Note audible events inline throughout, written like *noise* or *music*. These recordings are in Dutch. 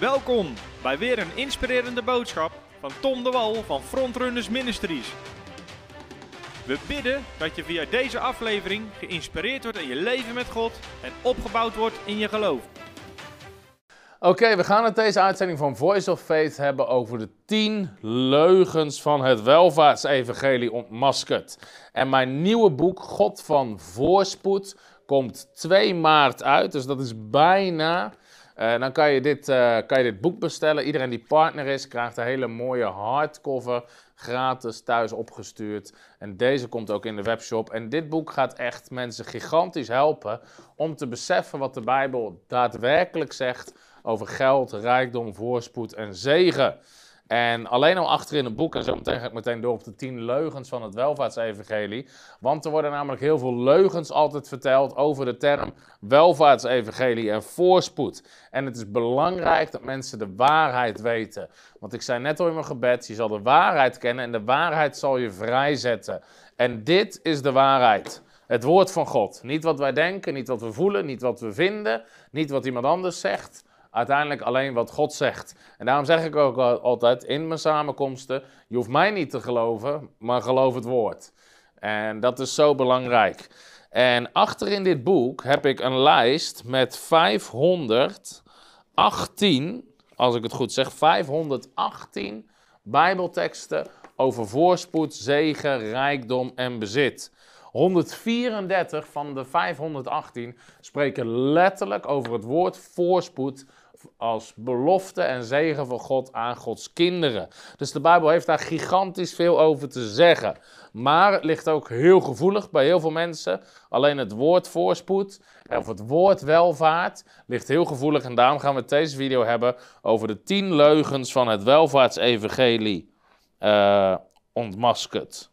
Welkom bij weer een inspirerende boodschap van Tom de Wal van Frontrunners Ministries. We bidden dat je via deze aflevering geïnspireerd wordt in je leven met God en opgebouwd wordt in je geloof. Oké, we gaan het deze uitzending van Voice of Faith hebben over de 10 leugens van het welvaartsevangelie ontmaskerd. En mijn nieuwe boek, God van Voorspoed, komt 2 maart uit. Dus dat is bijna. Uh, dan kan je, dit, uh, kan je dit boek bestellen. Iedereen die partner is, krijgt een hele mooie hardcover gratis thuis opgestuurd. En deze komt ook in de webshop. En dit boek gaat echt mensen gigantisch helpen om te beseffen wat de Bijbel daadwerkelijk zegt over geld, rijkdom, voorspoed en zegen. En alleen al achterin het boek, en zo meteen ga ik meteen door op de tien leugens van het welvaartsevangelie. Want er worden namelijk heel veel leugens altijd verteld over de term welvaartsevangelie en voorspoed. En het is belangrijk dat mensen de waarheid weten. Want ik zei net al in mijn gebed, je zal de waarheid kennen en de waarheid zal je vrijzetten. En dit is de waarheid. Het woord van God. Niet wat wij denken, niet wat we voelen, niet wat we vinden, niet wat iemand anders zegt uiteindelijk alleen wat God zegt. En daarom zeg ik ook altijd in mijn samenkomsten: je hoeft mij niet te geloven, maar geloof het woord. En dat is zo belangrijk. En achter in dit boek heb ik een lijst met 518, als ik het goed zeg, 518 Bijbelteksten over voorspoed, zegen, rijkdom en bezit. 134 van de 518 spreken letterlijk over het woord voorspoed als belofte en zegen van God aan Gods kinderen. Dus de Bijbel heeft daar gigantisch veel over te zeggen. Maar het ligt ook heel gevoelig bij heel veel mensen. Alleen het woord voorspoed of het woord welvaart ligt heel gevoelig. En daarom gaan we het deze video hebben over de tien leugens van het welvaartsevangelie uh, ontmaskerd.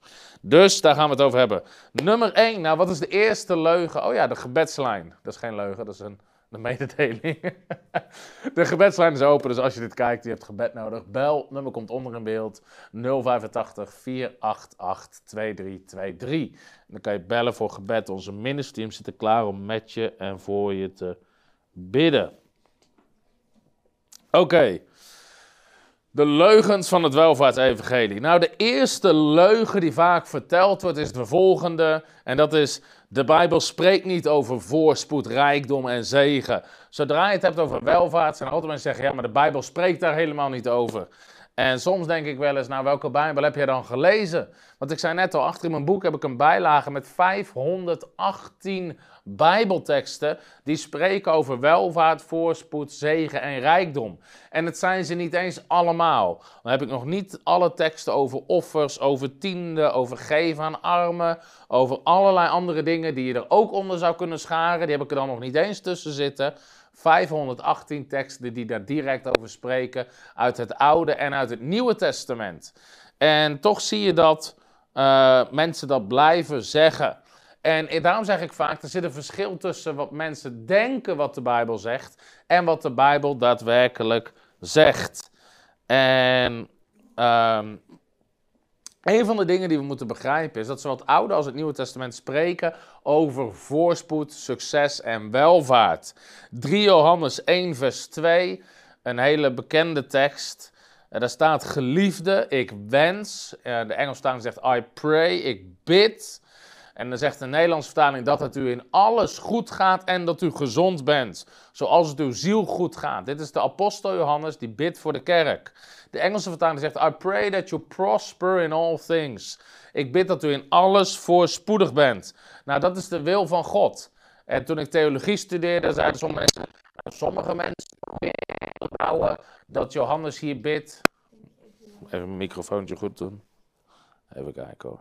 Dus daar gaan we het over hebben. Nummer 1, nou wat is de eerste leugen? Oh ja, de gebedslijn. Dat is geen leugen, dat is een de mededeling. *laughs* de gebedslijn is open, dus als je dit kijkt, je hebt gebed nodig. Bel, nummer komt onder in beeld. 085 488 2323. dan kan je bellen voor gebed. Onze ministerteam zit er klaar om met je en voor je te bidden. Oké. De leugens van het welvaartsevangelie. Nou, de eerste leugen die vaak verteld wordt is de volgende. En dat is, de Bijbel spreekt niet over voorspoed, rijkdom en zegen. Zodra je het hebt over welvaart, zijn er altijd mensen zeggen, ja, maar de Bijbel spreekt daar helemaal niet over. En soms denk ik wel eens, nou welke Bijbel heb je dan gelezen? Want ik zei net al, achter in mijn boek heb ik een bijlage met 518 Bijbelteksten die spreken over welvaart, voorspoed, zegen en rijkdom. En het zijn ze niet eens allemaal. Dan heb ik nog niet alle teksten over offers, over tienden, over geven aan armen, over allerlei andere dingen die je er ook onder zou kunnen scharen. Die heb ik er dan nog niet eens tussen zitten. 518 teksten die daar direct over spreken uit het Oude en uit het Nieuwe Testament. En toch zie je dat uh, mensen dat blijven zeggen. En daarom zeg ik vaak, er zit een verschil tussen wat mensen denken wat de Bijbel zegt en wat de Bijbel daadwerkelijk zegt. En um, een van de dingen die we moeten begrijpen is dat zowel het Oude als het Nieuwe Testament spreken over voorspoed, succes en welvaart. 3 Johannes 1, vers 2, een hele bekende tekst. Daar staat geliefde, ik wens. De Engelstaling zegt I pray, ik bid. En dan zegt de Nederlandse vertaling dat het u in alles goed gaat en dat u gezond bent. Zoals het uw ziel goed gaat. Dit is de apostel Johannes die bidt voor de kerk. De Engelse vertaling zegt: I pray that you prosper in all things. Ik bid dat u in alles voorspoedig bent. Nou, dat is de wil van God. En toen ik theologie studeerde, zeiden sommige mensen, sommige mensen dat Johannes hier bidt. Even een microfoontje goed doen. Even kijken hoor.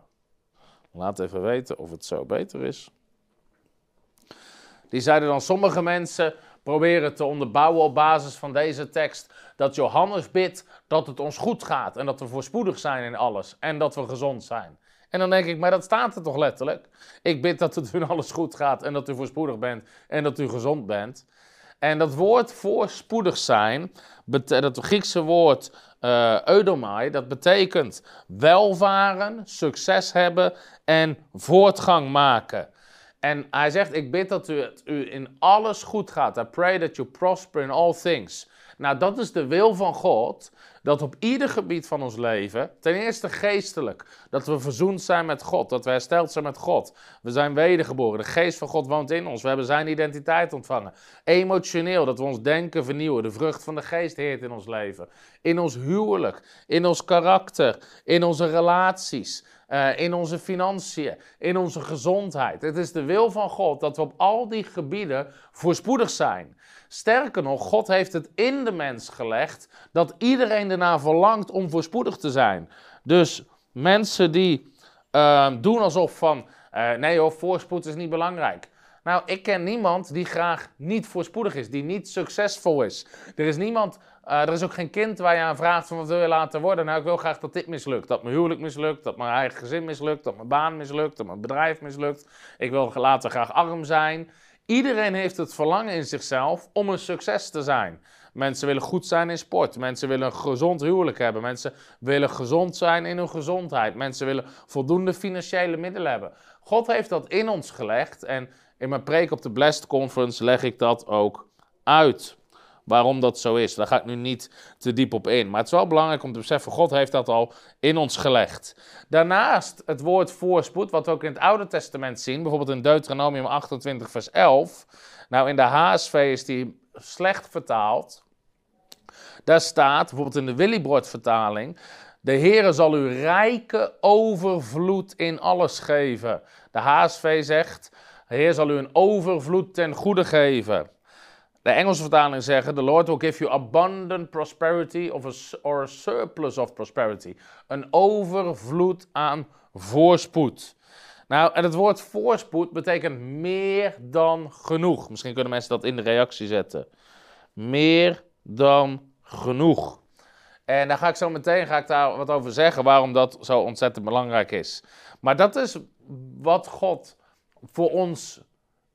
Laat even weten of het zo beter is. Die zeiden dan, sommige mensen proberen te onderbouwen op basis van deze tekst dat Johannes bidt dat het ons goed gaat en dat we voorspoedig zijn in alles en dat we gezond zijn. En dan denk ik, maar dat staat er toch letterlijk? Ik bid dat het in alles goed gaat en dat u voorspoedig bent en dat u gezond bent. En dat woord voorspoedig zijn, dat Griekse woord uh, dat betekent welvaren, succes hebben en voortgang maken. En hij zegt, ik bid dat u, het u in alles goed gaat. I pray that you prosper in all things. Nou, dat is de wil van God. Dat op ieder gebied van ons leven, ten eerste geestelijk, dat we verzoend zijn met God, dat we hersteld zijn met God. We zijn wedergeboren, de geest van God woont in ons, we hebben zijn identiteit ontvangen. Emotioneel, dat we ons denken vernieuwen, de vrucht van de geest heert in ons leven. In ons huwelijk, in ons karakter, in onze relaties. Uh, in onze financiën, in onze gezondheid. Het is de wil van God dat we op al die gebieden voorspoedig zijn. Sterker nog, God heeft het in de mens gelegd dat iedereen ernaar verlangt om voorspoedig te zijn. Dus mensen die uh, doen alsof van, uh, nee hoor, voorspoed is niet belangrijk. Nou, ik ken niemand die graag niet voorspoedig is, die niet succesvol is. Er is niemand, uh, er is ook geen kind waar je aan vraagt van wat wil je laten worden. Nou, ik wil graag dat dit mislukt. Dat mijn huwelijk mislukt, dat mijn eigen gezin mislukt, dat mijn baan mislukt, dat mijn bedrijf mislukt. Ik wil later graag arm zijn. Iedereen heeft het verlangen in zichzelf om een succes te zijn. Mensen willen goed zijn in sport. Mensen willen een gezond huwelijk hebben. Mensen willen gezond zijn in hun gezondheid. Mensen willen voldoende financiële middelen hebben. God heeft dat in ons gelegd. En in mijn preek op de Blessed Conference leg ik dat ook uit. Waarom dat zo is. Daar ga ik nu niet te diep op in. Maar het is wel belangrijk om te beseffen: God heeft dat al in ons gelegd. Daarnaast het woord voorspoed, wat we ook in het Oude Testament zien. Bijvoorbeeld in Deuteronomium 28, vers 11. Nou, in de HSV is die slecht vertaald. Daar staat, bijvoorbeeld in de Willybord vertaling, de Heere zal u rijke overvloed in alles geven. De HSV zegt, de Heer zal u een overvloed ten goede geven. De Engelse vertaling zeggen, the Lord will give you abundant prosperity of a, or a surplus of prosperity. Een overvloed aan voorspoed. Nou, en het woord voorspoed betekent meer dan genoeg. Misschien kunnen mensen dat in de reactie zetten. Meer dan genoeg. En daar ga ik zo meteen ga ik daar wat over zeggen, waarom dat zo ontzettend belangrijk is. Maar dat is wat God voor ons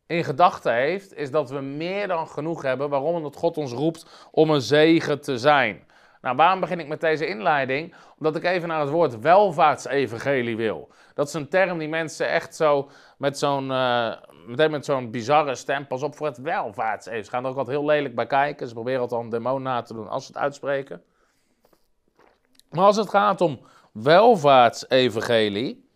in gedachten heeft, is dat we meer dan genoeg hebben. Waarom? Omdat God ons roept om een zegen te zijn. Nou, waarom begin ik met deze inleiding? Omdat ik even naar het woord welvaartsevangelie wil. Dat is een term die mensen echt zo met zo'n, uh, meteen met zo'n bizarre stem, pas op voor het welvaartsevangelie. Ze gaan er ook altijd heel lelijk bij kijken. Ze proberen het een demon na te doen als ze het uitspreken. Maar als het gaat om welvaartsevangelie,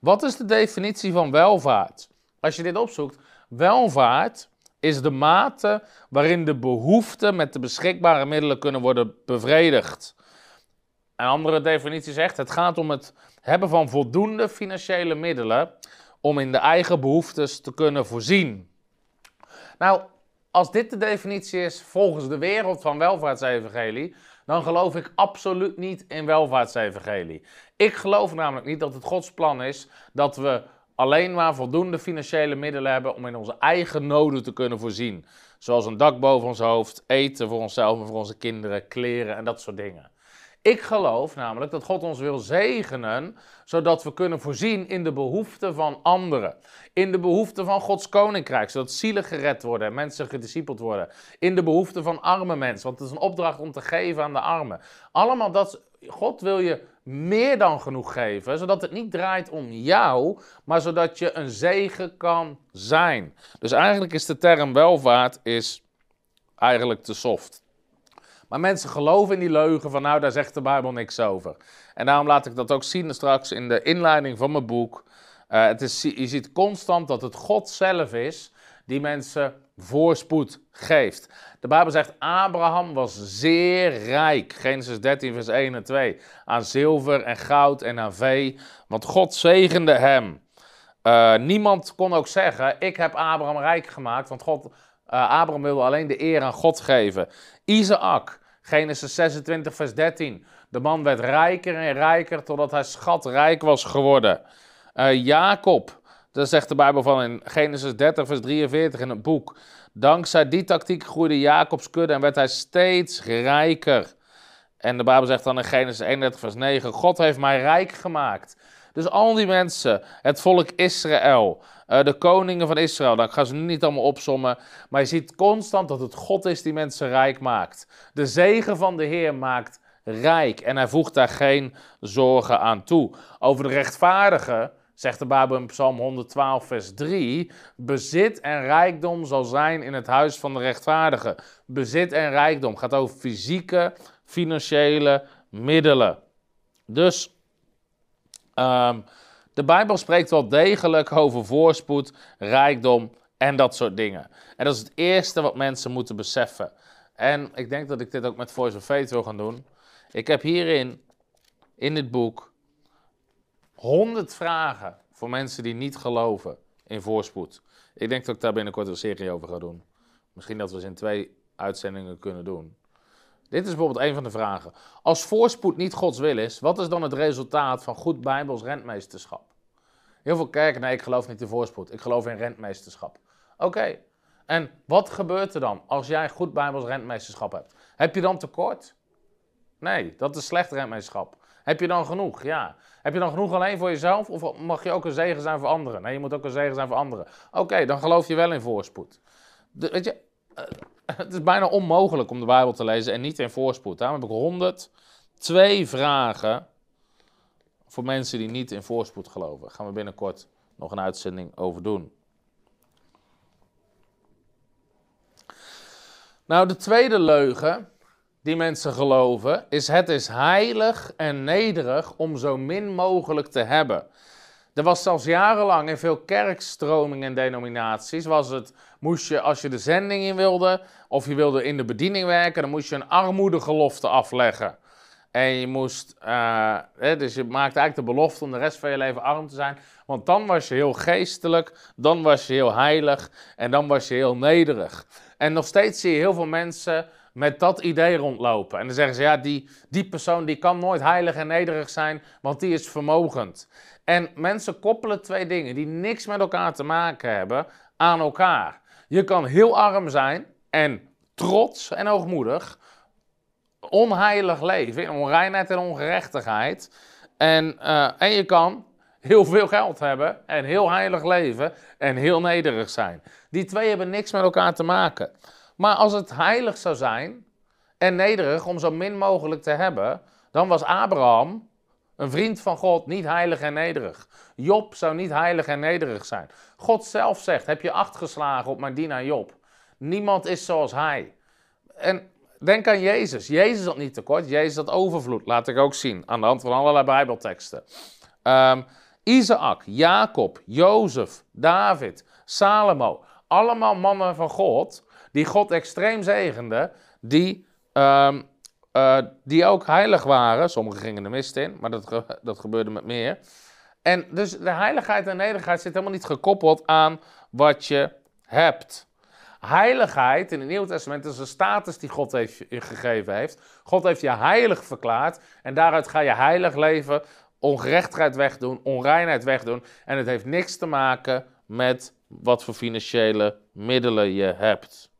wat is de definitie van welvaart? Als je dit opzoekt, welvaart is de mate waarin de behoeften met de beschikbare middelen kunnen worden bevredigd. Een andere definitie zegt: het gaat om het hebben van voldoende financiële middelen om in de eigen behoeftes te kunnen voorzien. Nou, als dit de definitie is volgens de wereld van welvaartsevangelie, dan geloof ik absoluut niet in welvaartsevangelie. Ik geloof namelijk niet dat het Gods plan is dat we alleen maar voldoende financiële middelen hebben om in onze eigen noden te kunnen voorzien. Zoals een dak boven ons hoofd, eten voor onszelf en voor onze kinderen, kleren en dat soort dingen. Ik geloof namelijk dat God ons wil zegenen, zodat we kunnen voorzien in de behoeften van anderen. In de behoeften van Gods koninkrijk, zodat zielen gered worden en mensen gediscipeld worden. In de behoeften van arme mensen, want het is een opdracht om te geven aan de armen. Allemaal dat, God wil je meer dan genoeg geven, zodat het niet draait om jou, maar zodat je een zegen kan zijn. Dus eigenlijk is de term welvaart is eigenlijk te soft. Maar mensen geloven in die leugen van nou, daar zegt de Bijbel niks over. En daarom laat ik dat ook zien straks in de inleiding van mijn boek. Uh, het is, je ziet constant dat het God zelf is die mensen voorspoed geeft. De Bijbel zegt, Abraham was zeer rijk. Genesis 13, vers 1 en 2. Aan zilver en goud en aan vee. Want God zegende hem. Uh, niemand kon ook zeggen, ik heb Abraham rijk gemaakt. Want God, uh, Abraham wilde alleen de eer aan God geven. Isaac, Genesis 26, vers 13. De man werd rijker en rijker totdat hij schatrijk was geworden. Uh, Jacob, dat zegt de Bijbel van in Genesis 30, vers 43 in het boek. Dankzij die tactiek groeide Jacobs kudde en werd hij steeds rijker. En de Bijbel zegt dan in Genesis 31, vers 9: God heeft mij rijk gemaakt. Dus al die mensen, het volk Israël, uh, de koningen van Israël, dan gaan ze nu niet allemaal opsommen, maar je ziet constant dat het God is die mensen rijk maakt. De zegen van de Heer maakt rijk en hij voegt daar geen zorgen aan toe. Over de rechtvaardige zegt de Bijbel in Psalm 112, vers 3. Bezit en rijkdom zal zijn in het huis van de rechtvaardige. Bezit en rijkdom gaat over fysieke, financiële middelen. Dus um, de Bijbel spreekt wel degelijk over voorspoed, rijkdom en dat soort dingen. En dat is het eerste wat mensen moeten beseffen. En ik denk dat ik dit ook met Voice of Faith wil gaan doen. Ik heb hierin, in dit boek, 100 vragen voor mensen die niet geloven in voorspoed. Ik denk dat ik daar binnenkort een serie over ga doen. Misschien dat we ze in twee uitzendingen kunnen doen. Dit is bijvoorbeeld een van de vragen. Als voorspoed niet Gods wil is, wat is dan het resultaat van goed Bijbels rentmeesterschap? Heel veel kerken, nee, ik geloof niet in voorspoed. Ik geloof in rentmeesterschap. Oké, en wat gebeurt er dan als jij goed Bijbels rentmeesterschap hebt? Heb je dan tekort? Nee, dat is slecht rentmeesterschap. Heb je dan genoeg? Ja. Heb je dan genoeg alleen voor jezelf? Of mag je ook een zegen zijn voor anderen? Nee, je moet ook een zegen zijn voor anderen. Oké, dan geloof je wel in voorspoed. Weet je, het is bijna onmogelijk om de Bijbel te lezen en niet in voorspoed. Daarom heb ik 102 vragen voor mensen die niet in voorspoed geloven. Daar gaan we binnenkort nog een uitzending over doen. Nou, de tweede leugen die mensen geloven is: het is heilig en nederig om zo min mogelijk te hebben. Er was zelfs jarenlang in veel kerkstromingen en denominaties, was het, moest je als je de zending in wilde, of je wilde in de bediening werken, dan moest je een armoedegelofte afleggen. En je moest, hè, dus je maakte eigenlijk de belofte om de rest van je leven arm te zijn. Want dan was je heel geestelijk, dan was je heel heilig en dan was je heel nederig. En nog steeds zie je heel veel mensen met dat idee rondlopen. En dan zeggen ze, ja, die, die persoon die kan nooit heilig en nederig zijn, want die is vermogend. En mensen koppelen twee dingen die niks met elkaar te maken hebben aan elkaar. Je kan heel arm zijn en trots en hoogmoedig, onheilig leven, in onreinheid en ongerechtigheid. En, uh, en je kan heel veel geld hebben en heel heilig leven en heel nederig zijn. Die twee hebben niks met elkaar te maken. Maar als het heilig zou zijn en nederig om zo min mogelijk te hebben, dan was Abraham, een vriend van God, niet heilig en nederig. Job zou niet heilig en nederig zijn. God zelf zegt: Heb je acht geslagen op mijn dienaar Job? Niemand is zoals hij. En denk aan Jezus. Jezus had niet tekort, Jezus had overvloed. Laat ik ook zien aan de hand van allerlei Bijbelteksten. Um, Isaac, Jacob, Jozef, David, Salomo. Allemaal mannen van God, die God extreem zegende, die, um, uh, die ook heilig waren. Sommigen gingen de mist in, maar dat, dat gebeurde met meer. En dus de heiligheid en nederigheid zit helemaal niet gekoppeld aan wat je hebt. Heiligheid in het Nieuwe Testament is een status die God heeft gegeven heeft. God heeft je heilig verklaard en daaruit ga je heilig leven, ongerechtigheid wegdoen, onreinheid wegdoen. En het heeft niks te maken met wat voor financiële middelen je hebt.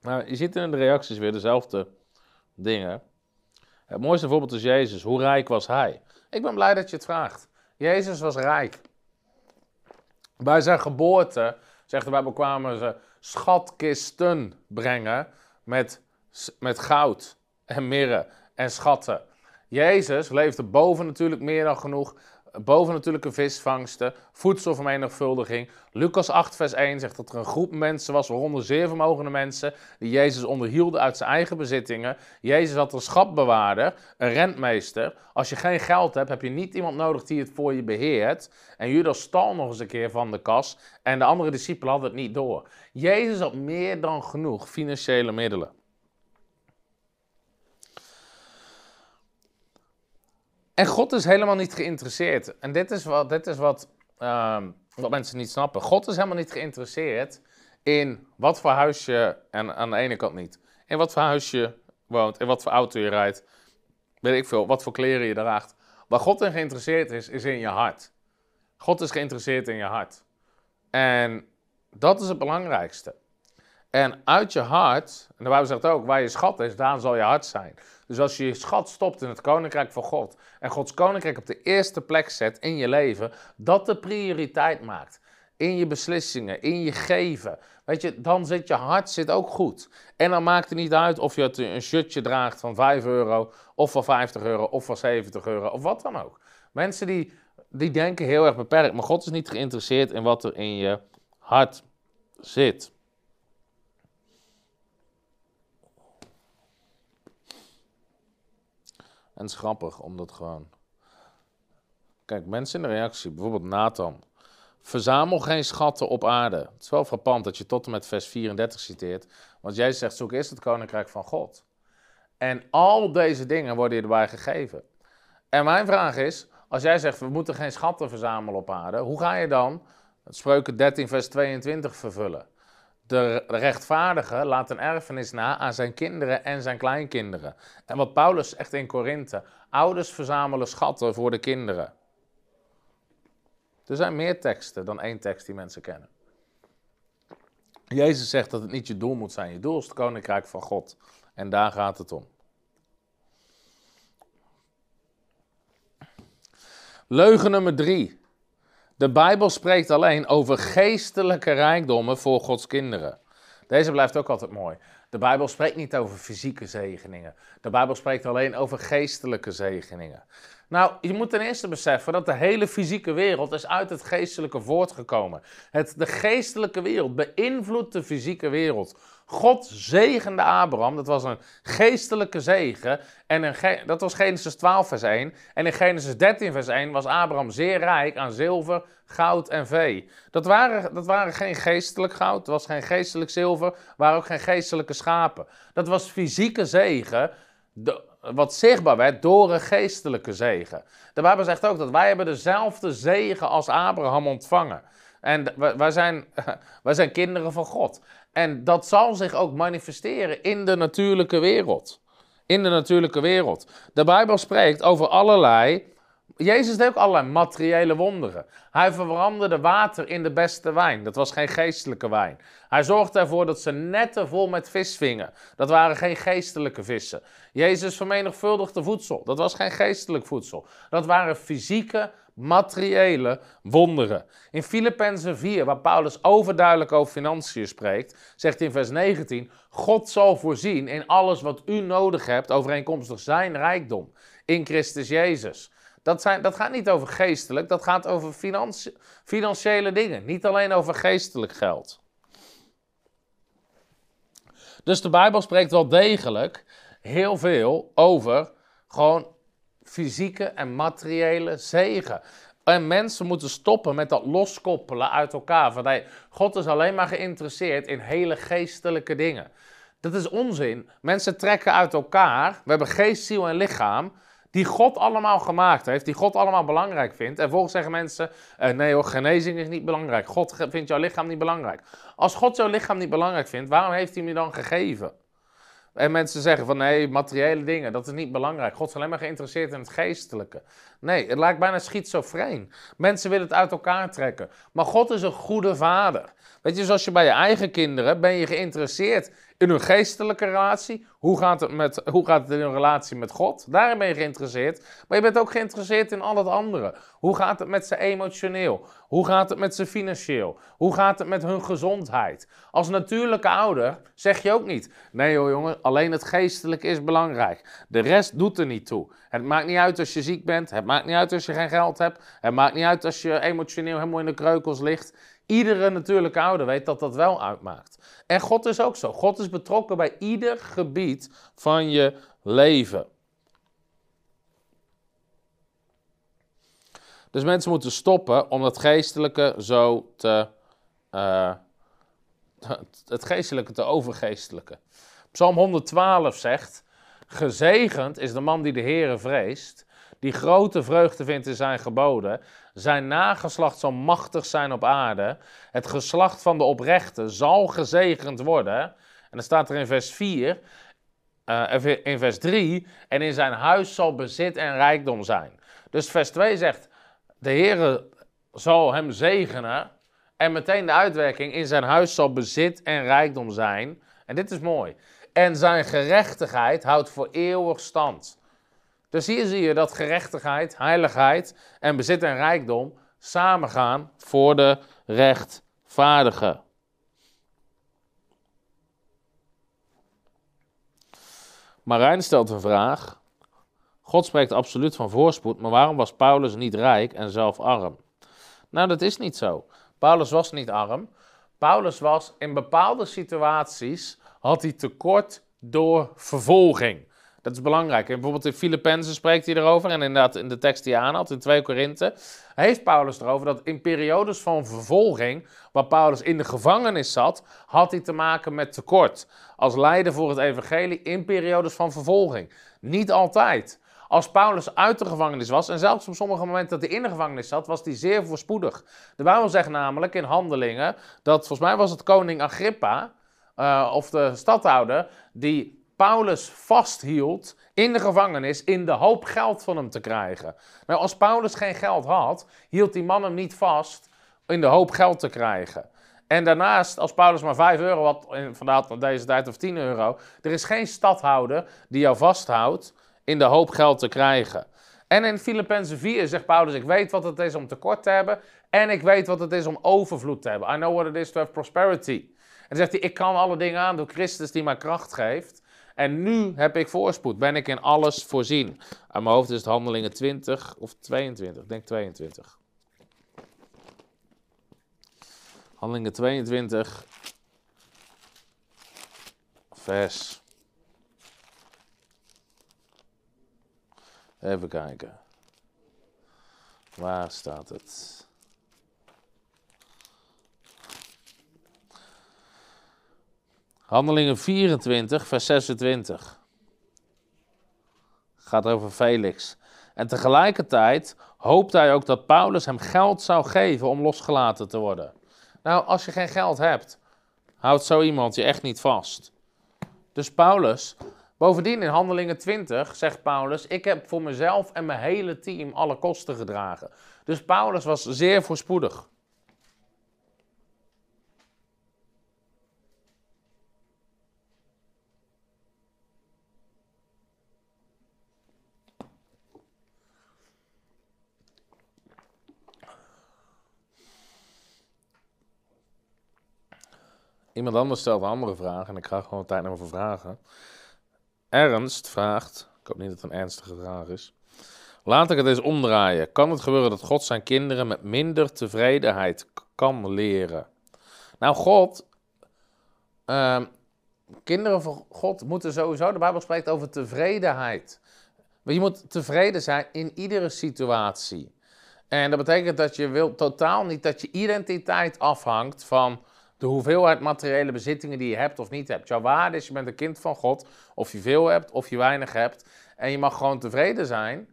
Nou, je ziet in de reacties weer dezelfde dingen. Het mooiste voorbeeld is Jezus. Hoe rijk was hij? Ik ben blij dat je het vraagt. Jezus was rijk. Bij zijn geboorte, zegt de Bijbel, kwamen ze schatkisten brengen met, met goud en mirre en schatten. Jezus leefde boven natuurlijk meer dan genoeg boven natuurlijke visvangsten, voedselvermenigvuldiging. Lucas 8, vers 1 zegt dat er een groep mensen was, waaronder zeer vermogende mensen, die Jezus onderhielden uit zijn eigen bezittingen. Jezus had een schatbewaarder, een rentmeester. Als je geen geld hebt, heb je niet iemand nodig die het voor je beheert. En Judas stal nog eens een keer van de kas en de andere discipelen hadden het niet door. Jezus had meer dan genoeg financiële middelen. En God is helemaal niet geïnteresseerd. En dit is wat, dit is wat, uh, wat mensen niet snappen. God is helemaal niet geïnteresseerd in wat voor huis je, en aan de ene kant niet, in wat voor huis je woont, in wat voor auto je rijdt, weet ik veel, wat voor kleren je draagt. Waar God in geïnteresseerd is, is in je hart. God is geïnteresseerd in je hart. En dat is het belangrijkste. En uit je hart, en de Bijbel zegt ook, waar je schat is, daar zal je hart zijn. Dus als je je schat stopt in het koninkrijk van God en Gods koninkrijk op de eerste plek zet in je leven, dat de prioriteit maakt. in je beslissingen, in je geven. Weet je, dan zit je hart zit ook goed. En dan maakt het niet uit of je een shirtje draagt van 5 euro, of van 50 euro, of van 70 euro, of wat dan ook. Mensen die, die denken heel erg beperkt, maar God is niet geïnteresseerd in wat er in je hart zit. En het is grappig, omdat gewoon. Kijk, mensen in de reactie, bijvoorbeeld Nathan. Verzamel geen schatten op aarde. Het is wel frappant dat je tot en met vers 34 citeert. Want jij zegt, zoek eerst het koninkrijk van God. En al deze dingen worden je erbij gegeven. En mijn vraag is, als jij zegt, we moeten geen schatten verzamelen op aarde. Hoe ga je dan Spreuken 13 vers 22 vervullen? De rechtvaardige laat een erfenis na aan zijn kinderen en zijn kleinkinderen. En wat Paulus zegt in Korinthe, ouders verzamelen schatten voor de kinderen. Er zijn meer teksten dan één tekst die mensen kennen. Jezus zegt dat het niet je doel moet zijn. Je doel is het koninkrijk van God. En daar gaat het om. Leugen nummer drie. De Bijbel spreekt alleen over geestelijke rijkdommen voor Gods kinderen. Deze blijft ook altijd mooi. De Bijbel spreekt niet over fysieke zegeningen. De Bijbel spreekt alleen over geestelijke zegeningen. Nou, je moet ten eerste beseffen dat de hele fysieke wereld is uit het geestelijke voortgekomen. Het, de geestelijke wereld beïnvloedt de fysieke wereld. God zegende Abraham, dat was een geestelijke zegen. En dat was Genesis 12, vers 1. En in Genesis 13, vers 1 was Abraham zeer rijk aan zilver, goud en vee. Dat waren, dat waren geen geestelijk goud, dat was geen geestelijk zilver, waren ook geen geestelijke schapen. Dat was fysieke zegen. De, wat zichtbaar werd door een geestelijke zegen. De Bijbel zegt ook dat wij hebben dezelfde zegen als Abraham ontvangen. En wij zijn, *laughs* wij zijn kinderen van God. En dat zal zich ook manifesteren in de natuurlijke wereld. In de natuurlijke wereld. De Bijbel spreekt over allerlei. Jezus deed ook allerlei materiële wonderen. Hij veranderde water in de beste wijn. Dat was geen geestelijke wijn. Hij zorgde ervoor dat ze netten vol met vis vingen. Dat waren geen geestelijke vissen. Jezus vermenigvuldigde voedsel. Dat was geen geestelijk voedsel. Dat waren fysieke materiële wonderen. In Filippenzen 4, waar Paulus overduidelijk over financiën spreekt, zegt in vers 19: God zal voorzien in alles wat u nodig hebt, overeenkomstig zijn rijkdom in Christus Jezus. Dat, zijn, dat gaat niet over geestelijk, dat gaat over financiële dingen, niet alleen over geestelijk geld. Dus de Bijbel spreekt wel degelijk heel veel over gewoon fysieke en materiële zegen. En mensen moeten stoppen met dat loskoppelen uit elkaar. Van, hey, God is alleen maar geïnteresseerd in hele geestelijke dingen. Dat is onzin. Mensen trekken uit elkaar. We hebben geest, ziel en lichaam. Die God allemaal gemaakt heeft, die God allemaal belangrijk vindt. En volgens zeggen mensen: eh, nee hoor, genezing is niet belangrijk. God vindt jouw lichaam niet belangrijk. Als God jouw lichaam niet belangrijk vindt, waarom heeft hij hem je dan gegeven? En mensen zeggen van nee, materiële dingen, dat is niet belangrijk. God is alleen maar geïnteresseerd in het geestelijke. Nee, het lijkt bijna schizofreen. Mensen willen het uit elkaar trekken. Maar God is een goede vader. Weet je, zoals je bij je eigen kinderen ben je geïnteresseerd in hun geestelijke relatie. Hoe gaat, het met, hoe gaat het in hun relatie met God? Daarin ben je geïnteresseerd. Maar je bent ook geïnteresseerd in al het andere. Hoe gaat het met ze emotioneel? Hoe gaat het met ze financieel? Hoe gaat het met hun gezondheid? Als natuurlijke ouder zeg je ook niet: nee hoor jongen, alleen het geestelijke is belangrijk. De rest doet er niet toe. Het maakt niet uit als je ziek bent. Het maakt niet uit als je geen geld hebt. Het maakt niet uit als je emotioneel helemaal in de kreukels ligt. Iedere natuurlijke ouder weet dat dat wel uitmaakt. En God is ook zo. God is betrokken bij ieder gebied van je leven. Dus mensen moeten stoppen om het geestelijke zo te. Uh, *laughs* het geestelijke te overgeestelijken. Psalm 112 zegt: Gezegend is de man die de Heere vreest, die grote vreugde vindt in zijn geboden. Zijn nageslacht zal machtig zijn op aarde. Het geslacht van de oprechte zal gezegend worden. En dan staat er in vers 4, uh, eh, in vers 3, en in zijn huis zal bezit en rijkdom zijn. Dus vers 2 zegt, de Heere zal hem zegenen. En meteen de uitwerking, in zijn huis zal bezit en rijkdom zijn. En dit is mooi. En zijn gerechtigheid houdt voor eeuwig stand. Dus hier zie je dat gerechtigheid, heiligheid en bezit en rijkdom samengaan voor de rechtvaardige. Marijn stelt een vraag. God spreekt absoluut van voorspoed, maar waarom was Paulus niet rijk en zelf arm? Nou, dat is niet zo. Paulus was niet arm. Paulus was in bepaalde situaties, had hij tekort door vervolging. Dat is belangrijk. En bijvoorbeeld in Filippenzen spreekt hij erover. En inderdaad in de tekst die je aanhaalt, in 2 Korinthe, heeft Paulus erover dat in periodes van vervolging, waar Paulus in de gevangenis zat, had hij te maken met tekort. Als leider voor het evangelie in periodes van vervolging. Niet altijd. Als Paulus uit de gevangenis was, en zelfs op sommige momenten dat hij in de gevangenis zat, was hij zeer voorspoedig. De Bijbel zegt namelijk in handelingen dat, volgens mij was het koning Agrippa, uh, of de stadhouder, die Paulus vasthield in de gevangenis in de hoop geld van hem te krijgen. Nou, als Paulus geen geld had, hield die man hem niet vast in de hoop geld te krijgen. En daarnaast, als Paulus maar 5 euro had, vandaag van deze tijd of 10 euro, er is geen stadhouder die jou vasthoudt in de hoop geld te krijgen. En in Filippenzen 4 zegt Paulus: Ik weet wat het is om tekort te hebben. En ik weet wat het is om overvloed te hebben. I know what it is to have prosperity. En dan zegt hij: Ik kan alle dingen aan door Christus die mij kracht geeft. En nu heb ik voorspoed, ben ik in alles voorzien. Aan mijn hoofd is het handelingen 20 of 22, ik denk 22. Handelingen 22, vers. Even kijken. Waar staat het? Handelingen 24, vers 26. Gaat over Felix. En tegelijkertijd hoopt hij ook dat Paulus hem geld zou geven om losgelaten te worden. Nou, als je geen geld hebt, houdt zo iemand je echt niet vast. Dus Paulus, bovendien in Handelingen 20 zegt Paulus: Ik heb voor mezelf en mijn hele team alle kosten gedragen. Dus Paulus was zeer voorspoedig. Iemand anders stelt een andere vraag en ik ga gewoon tijd nemen voor vragen. Ernst vraagt, ik hoop niet dat het een ernstige vraag is. Laat ik het eens omdraaien. Kan het gebeuren dat God zijn kinderen met minder tevredenheid kan leren? Nou, God, uh, kinderen van God moeten sowieso, de Bijbel spreekt over tevredenheid. Je moet tevreden zijn in iedere situatie. En dat betekent dat je wil totaal niet dat je identiteit afhangt van de hoeveelheid materiële bezittingen die je hebt of niet hebt. Jouw waarde is, je bent een kind van God, of je veel hebt of je weinig hebt. En je mag gewoon tevreden zijn.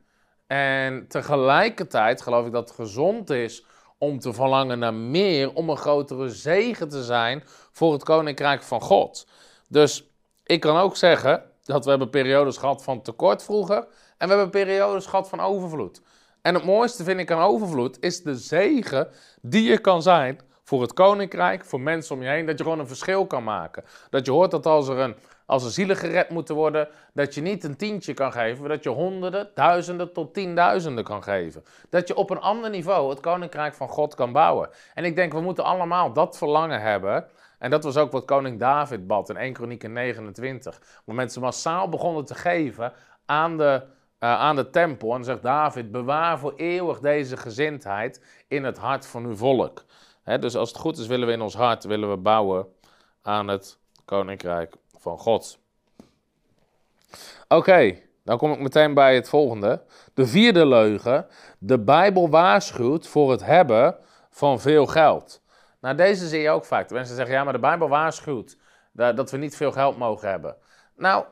En tegelijkertijd geloof ik dat het gezond is om te verlangen naar meer, om een grotere zegen te zijn voor het koninkrijk van God. Dus ik kan ook zeggen dat we hebben periodes gehad van tekort vroeger en we hebben periodes gehad van overvloed. En het mooiste vind ik aan overvloed is de zegen die je kan zijn voor het koninkrijk, voor mensen om je heen, dat je gewoon een verschil kan maken. Dat je hoort dat als er, een, als er zielen gered moeten worden, dat je niet een tientje kan geven, maar dat je honderden, duizenden tot tienduizenden kan geven. Dat je op een ander niveau het koninkrijk van God kan bouwen. En ik denk, we moeten allemaal dat verlangen hebben. En dat was ook wat koning David bad in 1 Kronieken 29. Waar mensen massaal begonnen te geven aan de, uh, aan de tempel. En zegt David, bewaar voor eeuwig deze gezindheid in het hart van uw volk dus als het goed is, willen we in ons hart willen we bouwen aan het koninkrijk van God. Oké, dan kom ik meteen bij het volgende. De vierde leugen. De Bijbel waarschuwt voor het hebben van veel geld. Nou, deze zie je ook vaak. Mensen zeggen, ja, maar de Bijbel waarschuwt dat we niet veel geld mogen hebben. Nou,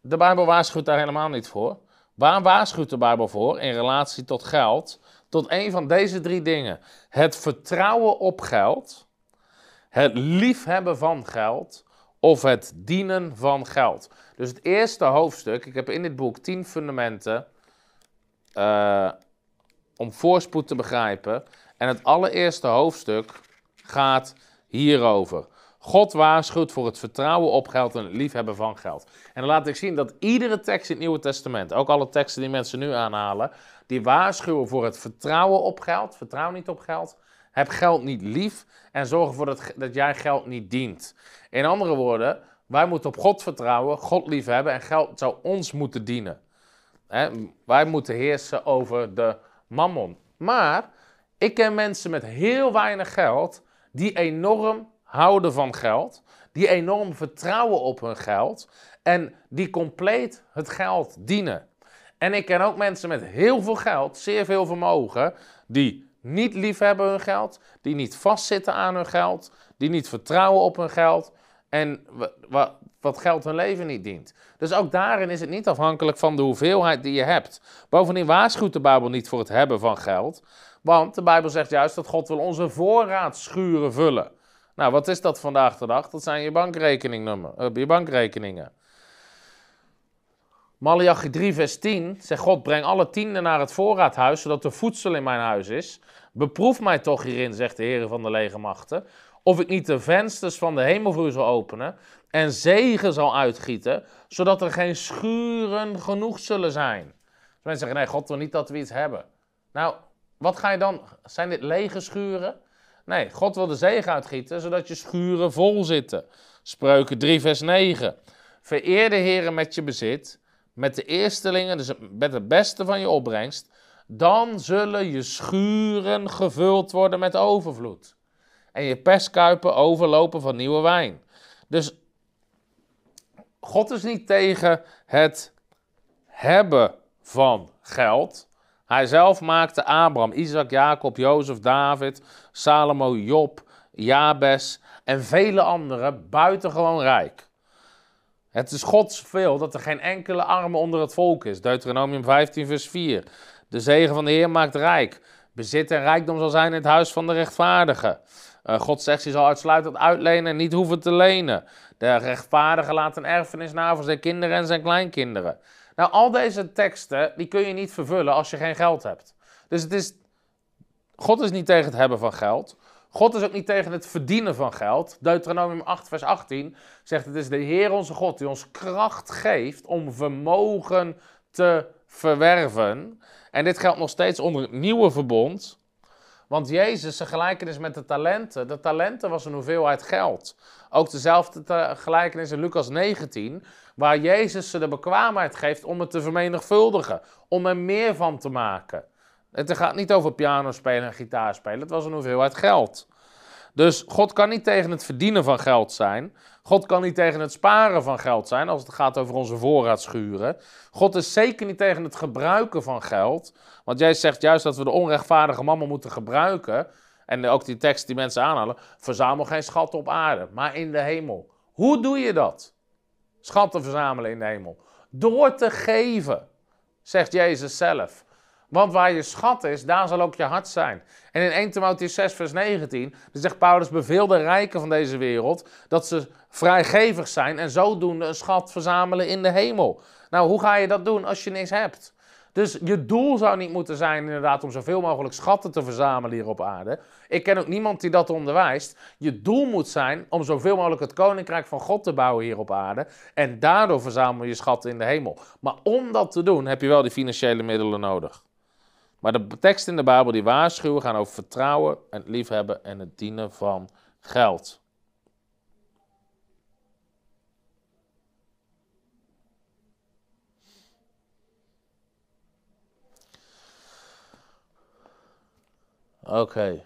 de Bijbel waarschuwt daar helemaal niet voor. Waar waarschuwt de Bijbel voor in relatie tot geld? Tot een van deze drie dingen. Het vertrouwen op geld, het liefhebben van geld of het dienen van geld. Dus het eerste hoofdstuk, ik heb in dit boek tien fundamenten uh, om voorspoed te begrijpen. En het allereerste hoofdstuk gaat hierover. God waarschuwt voor het vertrouwen op geld en het liefhebben van geld. En dan laat ik zien dat iedere tekst in het Nieuwe Testament, ook alle teksten die mensen nu aanhalen, die waarschuwen voor het vertrouwen op geld. Vertrouw niet op geld. Heb geld niet lief en zorg ervoor dat, dat jij geld niet dient. In andere woorden, wij moeten op God vertrouwen, God lief hebben en geld zou ons moeten dienen. wij moeten heersen over de mammon. Maar ik ken mensen met heel weinig geld die enorm houden van geld, die enorm vertrouwen op hun geld en die compleet het geld dienen. En ik ken ook mensen met heel veel geld, zeer veel vermogen, die niet lief hebben hun geld, die niet vastzitten aan hun geld, die niet vertrouwen op hun geld en wat geld hun leven niet dient. Dus ook daarin is het niet afhankelijk van de hoeveelheid die je hebt. Bovendien waarschuwt de Bijbel niet voor het hebben van geld, want de Bijbel zegt juist dat God wil onze voorraadschuren vullen. Nou, wat is dat vandaag de dag? Dat zijn je, bankrekeningnummer, uh, je bankrekeningen. Malachi 3, vers 10 zegt God, breng alle tienden naar het voorraadhuis, zodat er voedsel in mijn huis is. Beproef mij toch hierin, zegt de Heer van de legermachten, of ik niet de vensters van de hemel voor u zal openen en zegen zal uitgieten, zodat er geen schuren genoeg zullen zijn. Dus mensen zeggen, nee, God wil niet dat we iets hebben. Nou, wat ga je dan, zijn dit lege schuren? Nee, God wil de zegen uitgieten, zodat je schuren vol zitten. Spreuken 3, vers 9. Vereer de Heer met je bezit, met de eerstelingen, dus met het beste van je opbrengst. Dan zullen je schuren gevuld worden met overvloed. En je perskuipen overlopen van nieuwe wijn. Dus God is niet tegen het hebben van geld. Hij zelf maakte Abraham, Isaac, Jacob, Jozef, David, Salomo, Job, Jabes en vele anderen buitengewoon rijk. Het is Gods veel dat er geen enkele arme onder het volk is. Deuteronomium 15, vers 4. De zegen van de Heer maakt rijk. Bezit en rijkdom zal zijn in het huis van de rechtvaardige. Uh, God zegt, je zal uitsluitend uitlenen en niet hoeven te lenen. De rechtvaardige laat een erfenis na voor zijn kinderen en zijn kleinkinderen. Nou, al deze teksten, die kun je niet vervullen als je geen geld hebt. Dus het is, God is niet tegen het hebben van geld. God is ook niet tegen het verdienen van geld. Deuteronomium 8, vers 18 zegt: Het is de Heer onze God die ons kracht geeft om vermogen te verwerven. En dit geldt nog steeds onder het nieuwe verbond. Want Jezus, zijn gelijkenis met de talenten, de talenten was een hoeveelheid geld. Ook dezelfde gelijkenis in Lucas 19, waar Jezus ze de bekwaamheid geeft om het te vermenigvuldigen, om er meer van te maken. Het gaat niet over piano spelen en gitaar spelen, het was een hoeveelheid geld. Dus God kan niet tegen het verdienen van geld zijn. God kan niet tegen het sparen van geld zijn als het gaat over onze voorraadschuren. God is zeker niet tegen het gebruiken van geld. Want jij zegt juist dat we de onrechtvaardige mannen moeten gebruiken. En ook die tekst die mensen aanhalen. Verzamel geen schatten op aarde, maar in de hemel. Hoe doe je dat? Schatten verzamelen in de hemel. Door te geven, zegt Jezus zelf. Want waar je schat is, daar zal ook je hart zijn. En in 1 Timotheüs 6 vers 19, zegt Paulus, beveel de rijken van deze wereld dat ze vrijgevig zijn en zodoende een schat verzamelen in de hemel. Nou, hoe ga je dat doen als je niks hebt? Dus je doel zou niet moeten zijn inderdaad om zoveel mogelijk schatten te verzamelen hier op aarde. Ik ken ook niemand die dat onderwijst. Je doel moet zijn om zoveel mogelijk het koninkrijk van God te bouwen hier op aarde. En daardoor verzamel je schatten in de hemel. Maar om dat te doen heb je wel die financiële middelen nodig. Maar de teksten in de Bijbel die waarschuwen gaan over vertrouwen, het liefhebben en het dienen van geld. Oké.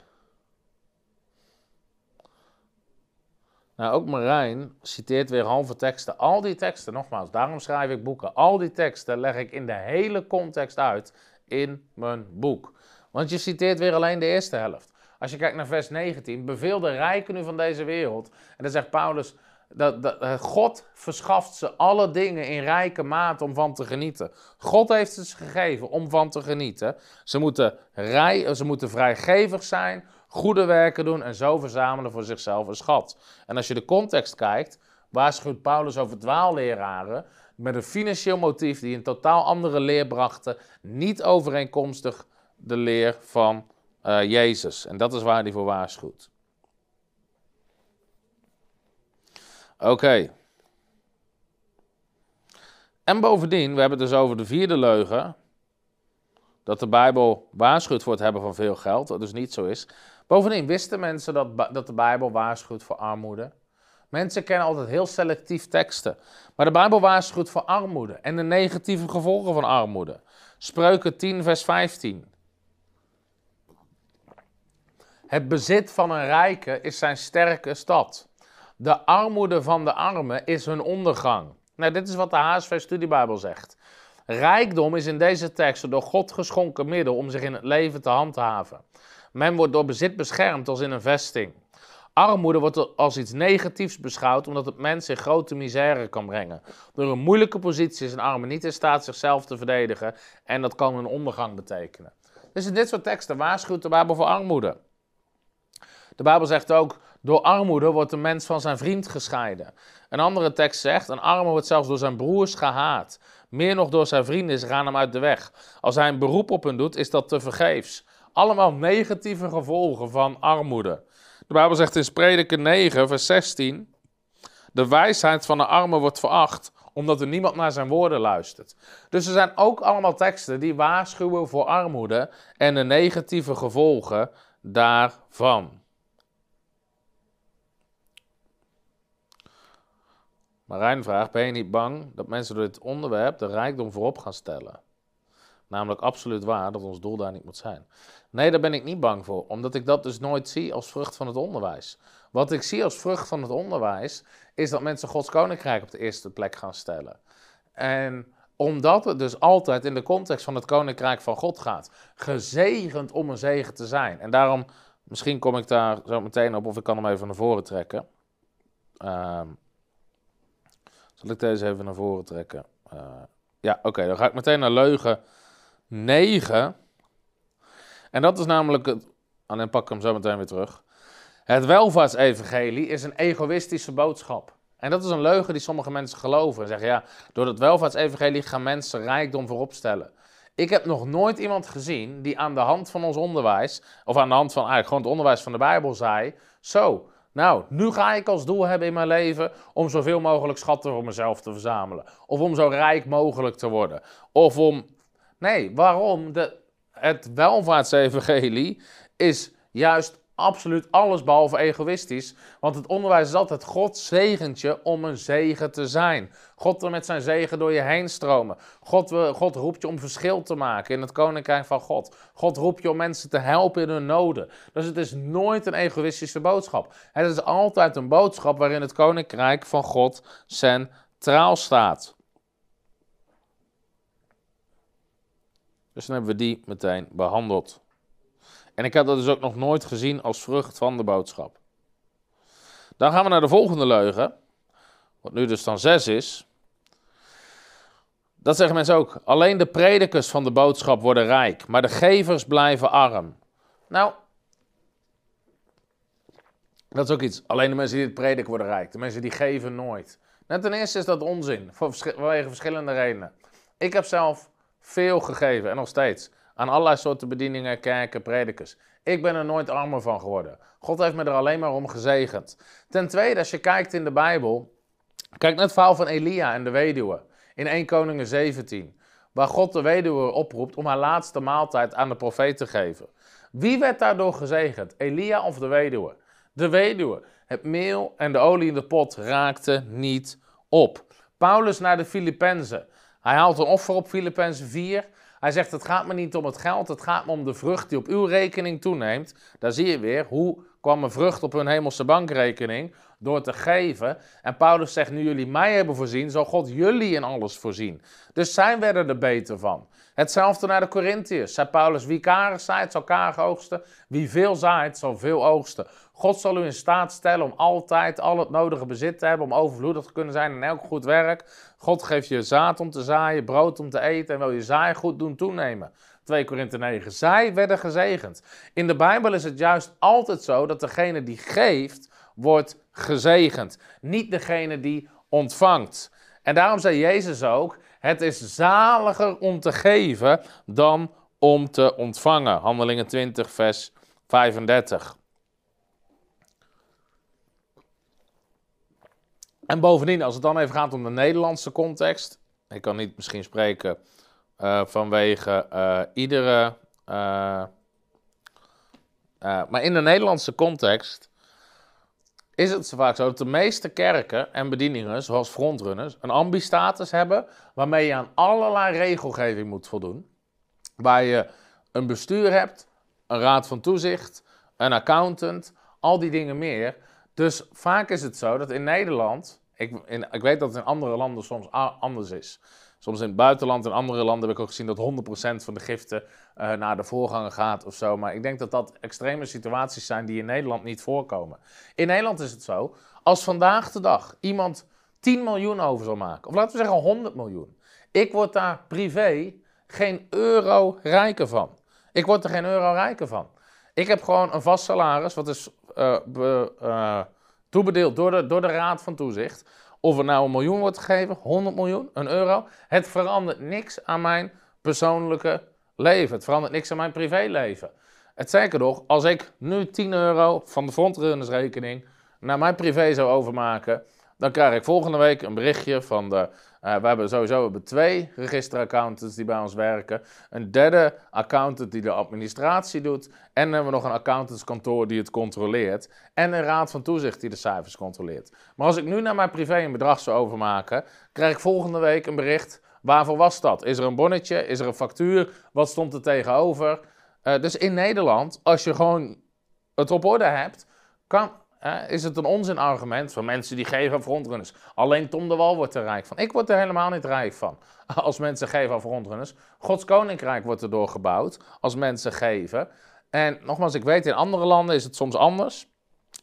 Nou, ook Marijn citeert weer halve teksten. Al die teksten, nogmaals, daarom schrijf ik boeken. Al die teksten leg ik in de hele context uit in mijn boek. Want je citeert weer alleen de eerste helft. Als je kijkt naar vers 19, beveel de rijken nu van deze wereld. En dan zegt Paulus, dat, dat, eh, God verschaft ze alle dingen in rijke mate om van te genieten. God heeft ze gegeven om van te genieten. Ze moeten, rij, ze moeten vrijgevig zijn, goede werken doen en zo verzamelen voor zichzelf een schat. En als je de context kijkt, waarschuwt Paulus over dwaalleraren met een financieel motief die een totaal andere leer brachten, niet overeenkomstig de leer van uh, Jezus. En dat is waar hij voor waarschuwt. Oké. En bovendien, we hebben het dus over de vierde leugen. dat de Bijbel waarschuwt voor het hebben van veel geld, wat dus niet zo is. Bovendien wisten mensen dat, dat de Bijbel waarschuwt voor armoede. Mensen kennen altijd heel selectief teksten. Maar de Bijbel waarschuwt voor armoede en de negatieve gevolgen van armoede. Spreuken 10, vers 15. Het bezit van een rijke is zijn sterke stad. De armoede van de armen is hun ondergang. Nou, dit is wat de HSV Studiebijbel zegt. Rijkdom is in deze tekst door God geschonken middel om zich in het leven te handhaven. Men wordt door bezit beschermd als in een vesting. Armoede wordt als iets negatiefs beschouwd omdat het mensen in grote misère kan brengen. Door een moeilijke positie is een arme niet in staat zichzelf te verdedigen en dat kan een ondergang betekenen. Dus in dit soort teksten waarschuwt de Bijbel voor armoede. De Bijbel zegt ook, door armoede wordt de mens van zijn vriend gescheiden. Een andere tekst zegt, een arme wordt zelfs door zijn broers gehaat. Meer nog door zijn vrienden, ze gaan hem uit de weg. Als hij een beroep op hen doet, is dat te vergeefs. Allemaal negatieve gevolgen van armoede. De Bijbel zegt in Prediker 9, vers 16: De wijsheid van de arme wordt veracht, omdat er niemand naar zijn woorden luistert. Dus er zijn ook allemaal teksten die waarschuwen voor armoede en de negatieve gevolgen daarvan. Marijn vraagt: Ben je niet bang dat mensen door dit onderwerp de rijkdom voorop gaan stellen? Namelijk absoluut waar dat ons doel daar niet moet zijn. Nee, daar ben ik niet bang voor, omdat ik dat dus nooit zie als vrucht van het onderwijs. Wat ik zie als vrucht van het onderwijs is dat mensen Gods koninkrijk op de eerste plek gaan stellen. En omdat het dus altijd in de context van het koninkrijk van God gaat, gezegend om een zegen te zijn. En daarom, misschien kom ik daar zo meteen op, of ik kan hem even naar voren trekken. Uh, zal ik deze even naar voren trekken? Uh, ja, oké, dan ga ik meteen naar leugen 9. En dat is namelijk het. En dan pak ik hem zo meteen weer terug. Het welvaartsevangelie is een egoïstische boodschap. En dat is een leugen die sommige mensen geloven. En zeggen ja, door het welvaartsevangelie gaan mensen rijkdom voorop stellen. Ik heb nog nooit iemand gezien die aan de hand van ons onderwijs, of aan de hand van eigenlijk gewoon het onderwijs van de Bijbel zei: Zo, nou, nu ga ik als doel hebben in mijn leven om zoveel mogelijk schatten voor mezelf te verzamelen. Of om zo rijk mogelijk te worden. Of om. Nee, waarom? De, het welvaartsevangelie is juist absoluut alles behalve egoïstisch. Want het onderwijs is altijd God zegent je om een zegen te zijn. God wil met zijn zegen door je heen stromen. God, God roept je om verschil te maken in het koninkrijk van God. God roept je om mensen te helpen in hun noden. Dus het is nooit een egoïstische boodschap. Het is altijd een boodschap waarin het koninkrijk van God centraal staat. Dus dan hebben we die meteen behandeld. En ik heb dat dus ook nog nooit gezien als vrucht van de boodschap. Dan gaan we naar de volgende leugen, wat nu dus dan zes is. Dat zeggen mensen ook. Alleen de predikers van de boodschap worden rijk, maar de gevers blijven arm. Nou, dat is ook iets. Alleen de mensen die het prediken worden rijk. De mensen die geven nooit. Nou, ten eerste is dat onzin, vanwege verschillende redenen. Ik heb zelf veel gegeven en nog steeds. Aan allerlei soorten bedieningen, kerken, predikers. Ik ben er nooit armer van geworden. God heeft me er alleen maar om gezegend. Ten tweede, als je kijkt in de Bijbel. Kijk naar het verhaal van Elia en de weduwe. In 1 Koningen 17. Waar God de weduwe oproept om haar laatste maaltijd aan de profeet te geven. Wie werd daardoor gezegend? Elia of de weduwe? De weduwe. Het meel en de olie in de pot raakten niet op. Paulus naar de Filippenzen. Hij haalt een offer op Filippenzen 4. Hij zegt: Het gaat me niet om het geld, het gaat me om de vrucht die op uw rekening toeneemt. Daar zie je weer hoe kwam een vrucht op hun hemelse bankrekening door te geven. En Paulus zegt: Nu jullie mij hebben voorzien, zal God jullie in alles voorzien. Dus zij werden er beter van. Hetzelfde naar de Corinthiërs. Zei Paulus: Wie karig zaait, zal karig oogsten. Wie veel zaait, zal veel oogsten. God zal u in staat stellen om altijd al het nodige bezit te hebben, om overvloedig te kunnen zijn in elk goed werk. God geeft je zaad om te zaaien, brood om te eten en wil je zaai goed doen toenemen. 2 Korinthe 9. Zij werden gezegend. In de Bijbel is het juist altijd zo dat degene die geeft, wordt gezegend. Niet degene die ontvangt. En daarom zei Jezus ook: Het is zaliger om te geven dan om te ontvangen. Handelingen 20, vers 35. En bovendien, als het dan even gaat om de Nederlandse context. Ik kan niet misschien spreken eh, vanwege eh, iedere. eh, maar in de Nederlandse context is het zo vaak zo dat de meeste kerken en bedieningen, zoals frontrunners, een ambistatus hebben waarmee je aan allerlei regelgeving moet voldoen. Waar je een bestuur hebt, een raad van toezicht, een accountant, al die dingen meer. Dus vaak is het zo dat in Nederland, ik, in, ik weet dat het in andere landen soms anders is. Soms in het buitenland en andere landen heb ik ook gezien dat 100% van de giften eh, naar de voorganger gaat of zo. Maar ik denk dat dat extreme situaties zijn die in Nederland niet voorkomen. In Nederland is het zo, als vandaag de dag iemand 10 miljoen over zal maken, of laten we zeggen 100 miljoen. Ik word daar privé geen euro rijker van. Ik word er geen euro rijker van. Ik heb gewoon een vast salaris, wat is eh, eh, toebedeeld door de, door de Raad van Toezicht. Of er nou een miljoen wordt gegeven, 100 miljoen, een euro. Het verandert niks aan mijn persoonlijke leven. Het verandert niks aan mijn privéleven. Het zeker nog, als ik nu 10 euro van de frontrunnersrekening naar mijn privé zou overmaken, dan krijg ik volgende week een berichtje van de. eh, we hebben sowieso we hebben twee registeraccountants die bij ons werken. Een derde accountant die de administratie doet. En dan hebben we nog een accountantskantoor die het controleert. En een raad van toezicht die de cijfers controleert. Maar als ik nu naar mijn privé een bedrag zou overmaken, krijg ik volgende week een bericht. Waarvoor was dat? Is er een bonnetje? Is er een factuur? Wat stond er tegenover? Eh, dus in Nederland, als je gewoon het op orde hebt, kan, is het een onzinargument van mensen die geven aan frontrunners. Alleen Tom de Wal wordt er rijk van. Ik word er helemaal niet rijk van *laughs* als mensen geven aan frontrunners. Gods koninkrijk wordt erdoor gebouwd als mensen geven. En nogmaals, ik weet in andere landen is het soms anders.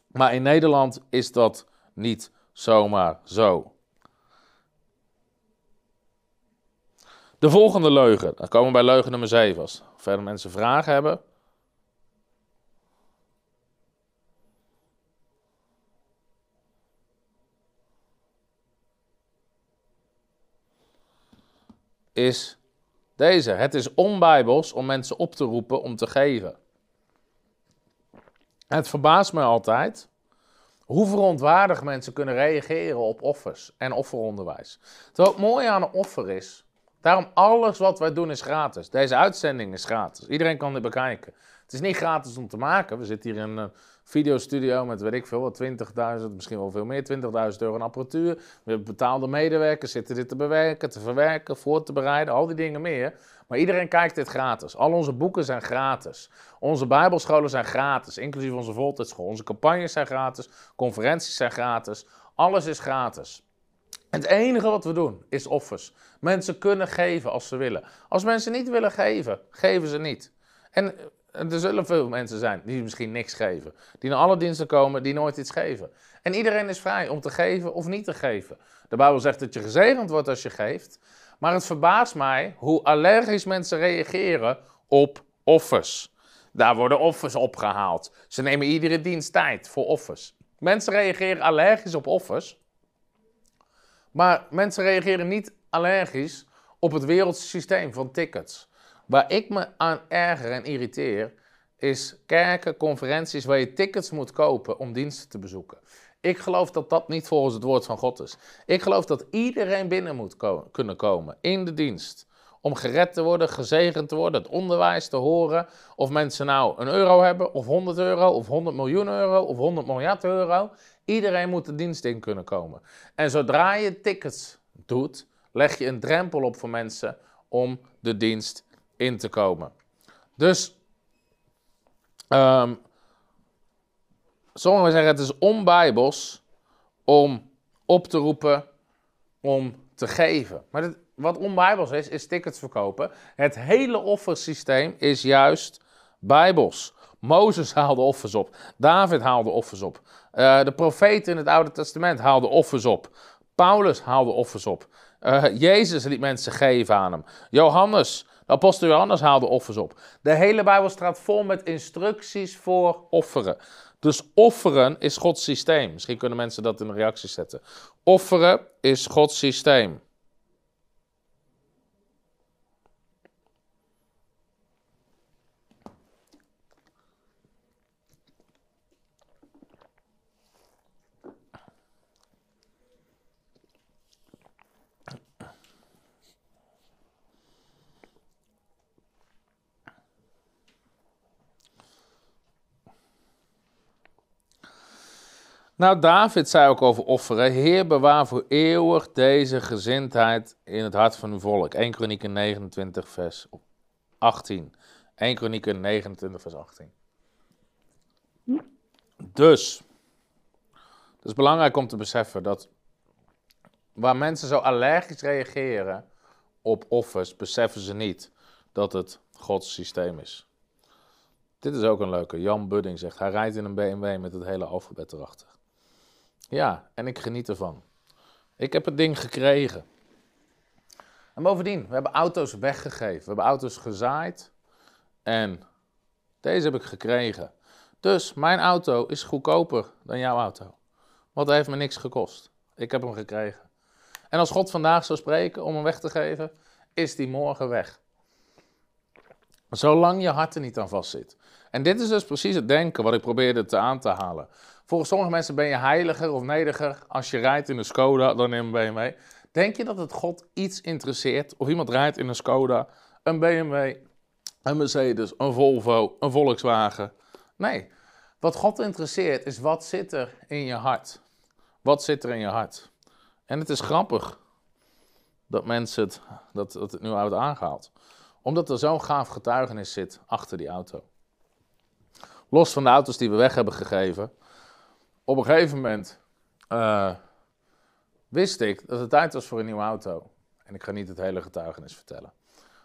Maar in Nederland is dat niet zomaar zo. De volgende leugen. Dan komen we bij leugen nummer 7. Als verder mensen vragen hebben. Is deze. Het is onbijbels om mensen op te roepen om te geven. Het verbaast me altijd hoe verontwaardigd mensen kunnen reageren op offers en offeronderwijs. Terwijl het mooie aan een offer is, daarom alles wat wij doen is gratis. Deze uitzending is gratis. Iedereen kan dit bekijken. Het is niet gratis om te maken. We zitten hier in een videostudio met weet ik veel, wat 20.000, misschien wel veel meer, 20.000 euro aan apparatuur. We hebben betaalde medewerkers, zitten dit te bewerken, te verwerken, voor te bereiden, al die dingen meer. Maar iedereen kijkt dit gratis. Al onze boeken zijn gratis. Onze bijbelscholen zijn gratis, inclusief onze voltijdschool. Onze campagnes zijn gratis, conferenties zijn gratis. Alles is gratis. Het enige wat we doen is offers. Mensen kunnen geven als ze willen. Als mensen niet willen geven, geven ze niet. En eh, er zullen veel mensen zijn die misschien niks geven. Die naar alle diensten komen, die nooit iets geven. En iedereen is vrij om te geven of niet te geven. De Bijbel zegt dat je gezegend wordt als je geeft. Maar het verbaast mij hoe allergisch mensen reageren op offers. Daar worden offers opgehaald. Ze nemen iedere dienst tijd voor offers. Mensen reageren allergisch op offers. Maar mensen reageren niet allergisch op het wereldse systeem van tickets. Waar ik me aan erger en irriteer, is kerken, conferenties waar je tickets moet kopen om diensten te bezoeken. Ik geloof dat dat niet volgens het woord van God is. Ik geloof dat iedereen binnen moet kunnen komen in de dienst. Om gered te worden, gezegend te worden, het onderwijs te horen. Of mensen nou een euro hebben, of 100 euro, of 100 miljoen euro, of 100 miljard euro. Iedereen moet de dienst in kunnen komen. En zodra je tickets doet, leg je een drempel op voor mensen om de dienst in te komen. Dus, ehm, sommigen zeggen het is onbijbels om op te roepen om te geven. Maar dit- wat onbijbels is, is tickets verkopen. Het hele offersysteem is juist bijbels. Mozes haalde offers op. David haalde offers op. Eh, de profeten in het Oude Testament haalden offers op. Paulus haalde offers op. Eh, Jezus liet mensen geven aan hem. Johannes, de apostel Johannes haalde offers op. De hele Bijbel staat vol met instructies voor offeren. Dus offeren is Gods systeem. Misschien kunnen mensen dat in de reacties zetten. Offeren is Gods systeem. Nou, David zei ook over offeren: Heer, bewaar voor eeuwig deze gezindheid in het hart van uw volk. 1 Kronieken 29, vers 18. 1 Kronieken 29, vers 18. Dus, het is belangrijk om te beseffen dat waar mensen zo allergisch reageren op offers, beseffen ze niet dat het Gods systeem is. Dit is ook een leuke. Jan Budding zegt, hij rijdt in een BMW met het hele alfabet erachter. Ja, en ik geniet ervan. Ik heb het ding gekregen. En bovendien, we hebben auto's weggegeven. We hebben auto's gezaaid. En deze heb ik gekregen. Dus mijn auto is goedkoper dan jouw auto. Want het heeft me niks gekost. Ik heb hem gekregen. En als God vandaag zou spreken om hem weg te geven, is die morgen weg. Zolang je hart er niet aan vastzit. En dit is dus precies het denken wat ik probeerde te aan te halen. Volgens sommige mensen ben je heiliger of nediger als je rijdt in een Skoda dan in een BMW. Denk je dat het God iets interesseert of iemand rijdt in een Skoda, een BMW, een Mercedes, een Volvo, een Volkswagen? Nee, wat God interesseert is wat zit er in je hart. Wat zit er in je hart? En het is grappig dat mensen het, dat, dat het nu wordt aangehaald. Omdat er zo'n gaaf getuigenis zit achter die auto. Los van de auto's die we weg hebben gegeven. Op een gegeven moment uh, wist ik dat het tijd was voor een nieuwe auto. En ik ga niet het hele getuigenis vertellen.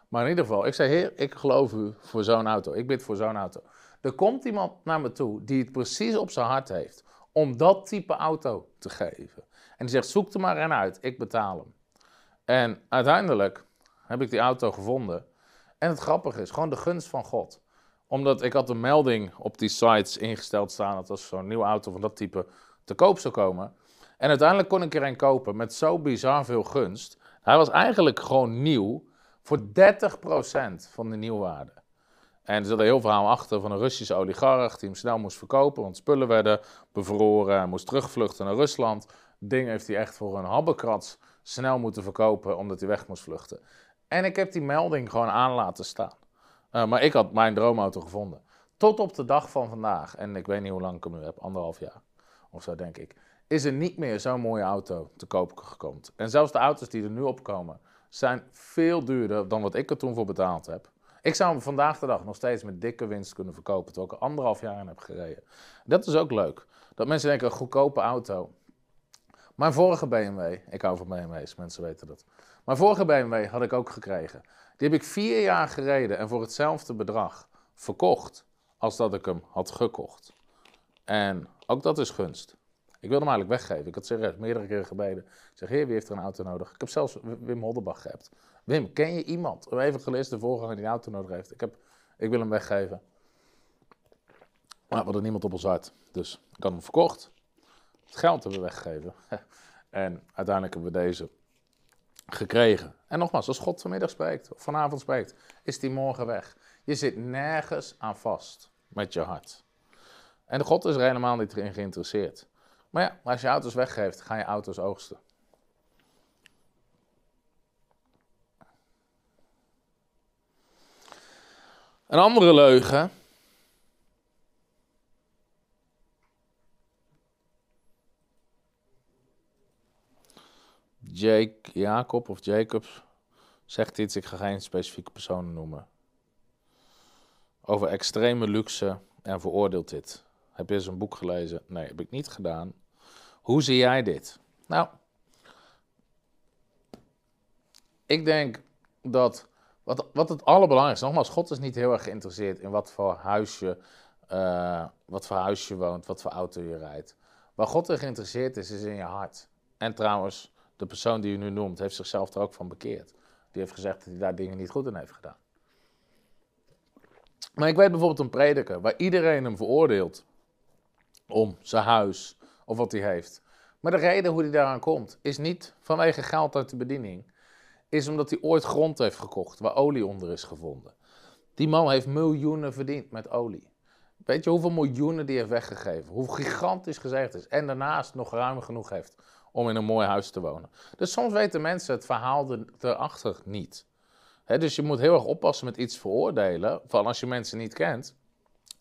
Maar in ieder geval, ik zei, heer, ik geloof u voor zo'n auto. Ik bid voor zo'n auto. Er komt iemand naar me toe die het precies op zijn hart heeft om dat type auto te geven. En die zegt, zoek er maar een uit, ik betaal hem. En uiteindelijk heb ik die auto gevonden. En het grappige is, gewoon de gunst van God. Omdat ik had een melding op die sites ingesteld staan dat als zo'n nieuwe auto van dat type te koop zou komen. En uiteindelijk kon ik er een kopen met zo bizar veel gunst. Hij was eigenlijk gewoon nieuw voor 30% van de nieuwwaarde. En er zat een heel verhaal achter van een Russische oligarch die hem snel moest verkopen, want spullen werden bevroren. Hij moest terugvluchten naar Rusland. Ding heeft hij echt voor een habbekrats snel moeten verkopen omdat hij weg moest vluchten. En ik heb die melding gewoon aan laten staan. Uh, maar ik had mijn droomauto gevonden. Tot op de dag van vandaag, en ik weet niet hoe lang ik hem nu heb, anderhalf jaar of zo denk ik, is er niet meer zo'n mooie auto te koop gekomen. En zelfs de auto's die er nu opkomen, zijn veel duurder dan wat ik er toen voor betaald heb. Ik zou hem vandaag de dag nog steeds met dikke winst kunnen verkopen, terwijl ik er anderhalf jaar in heb gereden. Dat is ook leuk. Dat mensen denken, een goedkope auto. Mijn vorige BMW, ik hou van BMW's, mensen weten dat. Mijn vorige BMW had ik ook gekregen. Die heb ik vier jaar gereden en voor hetzelfde bedrag verkocht als dat ik hem had gekocht. En ook dat is gunst. Ik wilde hem eigenlijk weggeven. Ik had serieus meerdere keren gebeden. Ik zeg, heer, wie heeft er een auto nodig? Ik heb zelfs Wim Hodderbach gehebt. Wim, ken je iemand? Een evangelist, de voorganger die een auto nodig heeft. Ik, heb, ik wil hem weggeven. Maar we hadden niemand op ons hart. Dus ik had hem verkocht. Het geld hebben we weggegeven. *laughs* en uiteindelijk hebben we deze gekregen. En nogmaals, als God vanmiddag spreekt, of vanavond spreekt, is die morgen weg. Je zit nergens aan vast met je hart. En God is er helemaal niet in geïnteresseerd. Maar ja, als je auto's weggeeft, ga je auto's oogsten. Een andere leugen. Jake, Jacob of Jacobs zegt iets, ik ga geen specifieke personen noemen. Over extreme luxe en veroordeelt dit. Heb je eens een boek gelezen? Nee, heb ik niet gedaan. Hoe zie jij dit? Nou, ik denk dat wat, wat het allerbelangrijkste, nogmaals, God is niet heel erg geïnteresseerd in wat voor huis je, uh, wat voor huis je woont, wat voor auto je rijdt. Waar God er geïnteresseerd is, is in je hart. En trouwens, de persoon die je nu noemt, heeft zichzelf er ook van bekeerd. Die heeft gezegd dat hij daar dingen niet goed in heeft gedaan. Maar ik weet bijvoorbeeld een prediker waar iedereen hem veroordeelt om zijn huis of wat hij heeft. Maar de reden hoe hij daaraan komt, is niet vanwege geld uit de bediening is omdat hij ooit grond heeft gekocht waar olie onder is gevonden. Die man heeft miljoenen verdiend met olie. Weet je hoeveel miljoenen die heeft weggegeven? Hoe gigantisch gezegd is. En daarnaast nog ruim genoeg heeft om in een mooi huis te wonen. Dus soms weten mensen het verhaal erachter niet. dus je moet heel erg oppassen met iets veroordelen, van als je mensen niet kent,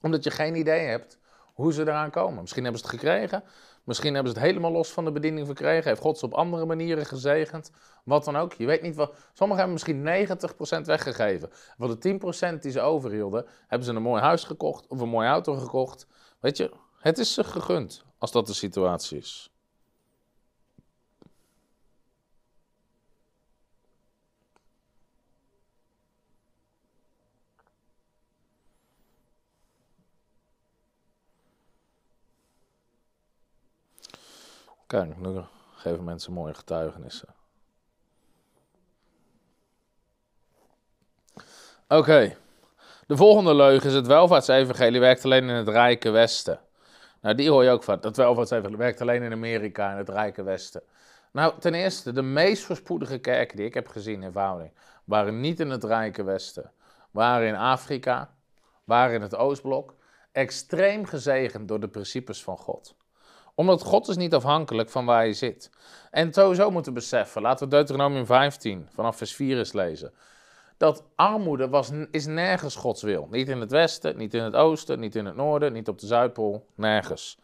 omdat je geen idee hebt hoe ze eraan komen. Misschien hebben ze het gekregen, misschien hebben ze het helemaal los van de bediening verkregen, heeft God ze op andere manieren gezegend, wat dan ook. Je weet niet wat. Sommigen hebben misschien 90% weggegeven. Van de 10% die ze overhielden, hebben ze een mooi huis gekocht of een mooie auto gekocht. Weet je, het is ze gegund als dat de situatie is. Kijk, nu geven mensen mooie getuigenissen. Oké, de volgende leugen is het welvaartsevangelie werkt alleen in het rijke westen. Nou, die hoor je ook van. Dat welvaartsevangelie werkt alleen in Amerika, in het rijke westen. Nou, ten eerste, de meest voorspoedige kerken die ik heb gezien in Vouwing, waren niet in het rijke westen. Waren in Afrika, waren in het Oostblok, extreem gezegend door de principes van God omdat God is niet afhankelijk van waar je zit. En sowieso moeten beseffen, laten we Deuteronomium 15 vanaf vers 4 eens lezen. Dat armoede was, is nergens Gods wil. Niet in het westen, niet in het oosten, niet in het noorden, niet op de Zuidpool, nergens.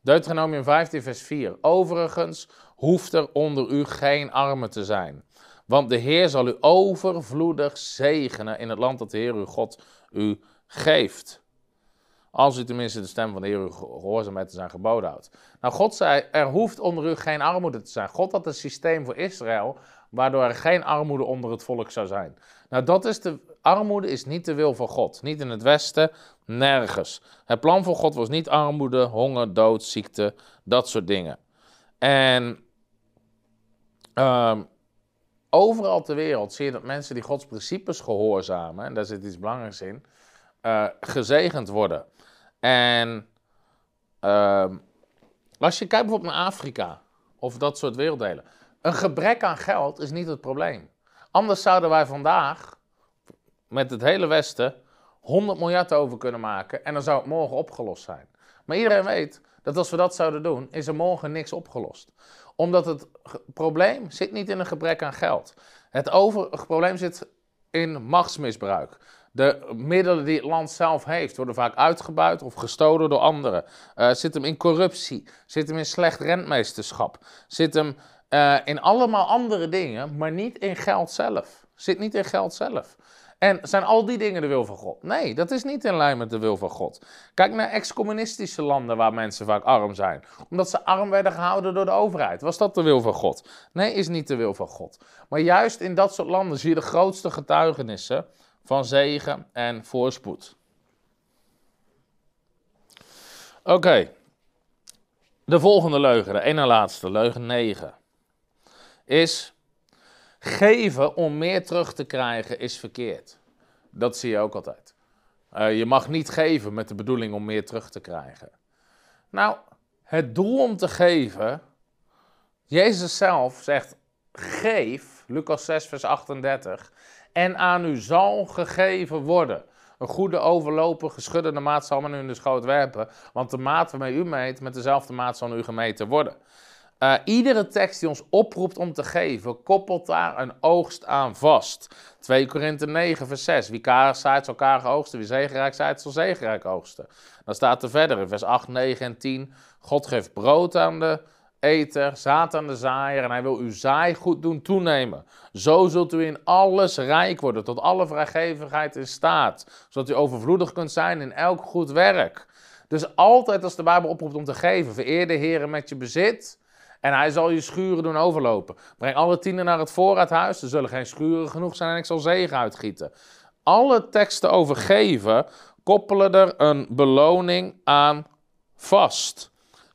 Deuteronomium 15 vers 4. Overigens hoeft er onder u geen armen te zijn. Want de Heer zal u overvloedig zegenen in het land dat de Heer uw God u geeft. Als u tenminste de stem van de Heer gehoorzaam met zijn geboden houdt. Nou, God zei, er hoeft onder u geen armoede te zijn. God had een systeem voor Israël, waardoor er geen armoede onder het volk zou zijn. Nou, dat is de, armoede is niet de wil van God. Niet in het Westen, nergens. Het plan van God was niet armoede, honger, dood, ziekte, dat soort dingen. En um, overal ter wereld zie je dat mensen die Gods principes gehoorzamen, en daar zit iets belangrijks in, uh, gezegend worden. En uh, als je kijkt bijvoorbeeld naar Afrika of dat soort werelddelen. Een gebrek aan geld is niet het probleem. Anders zouden wij vandaag met het hele Westen 100 miljard over kunnen maken en dan zou het morgen opgelost zijn. Maar iedereen weet dat als we dat zouden doen, is er morgen niks opgelost. Omdat het probleem zit niet in een gebrek aan geld. Het, over, het probleem zit in machtsmisbruik. De middelen die het land zelf heeft worden vaak uitgebuit of gestolen door anderen. Uh, zit hem in corruptie, zit hem in slecht rentmeesterschap, zit hem uh, in allemaal andere dingen, maar niet in geld zelf. Zit niet in geld zelf. En zijn al die dingen de wil van God? Nee, dat is niet in lijn met de wil van God. Kijk naar ex-communistische landen waar mensen vaak arm zijn. Omdat ze arm werden gehouden door de overheid. Was dat de wil van God? Nee, is niet de wil van God. Maar juist in dat soort landen zie je de grootste getuigenissen van zegen en voorspoed. Oké, de volgende leugen, de ene laatste, leugen 9, is geven om meer terug te krijgen is verkeerd. Dat zie je ook altijd. Uh, je mag niet geven met de bedoeling om meer terug te krijgen. Nou, het doel om te geven, Jezus zelf zegt: geef, Lucas 6, vers 38, en aan u zal gegeven worden. Een goede overlopen, geschuddende maat zal men u in de schoot werpen, want de maat waarmee u meet, met dezelfde maat zal u gemeten worden. Uh, iedere tekst die ons oproept om te geven, koppelt daar een oogst aan vast. 2 Korinthe 9, vers 6. Wie karig zaait, zal karig oogsten. Wie zegenrijk zaait, zal zegenrijk oogsten. Dan staat er verder in vers 8, 9 en 10. God geeft brood aan de eter, aan de zaaier en hij wil uw zaaigoed doen toenemen. Zo zult u in alles rijk worden, tot alle vrijgevigheid in staat, zodat u overvloedig kunt zijn in elk goed werk. Dus altijd als de Bijbel oproept om te geven, vereer de Heer met je bezit en hij zal je schuren doen overlopen. Breng alle tienden naar het voorraadhuis, er zullen geen schuren genoeg zijn en ik zal zegen uitgieten. Alle teksten over geven koppelen er een beloning aan vast.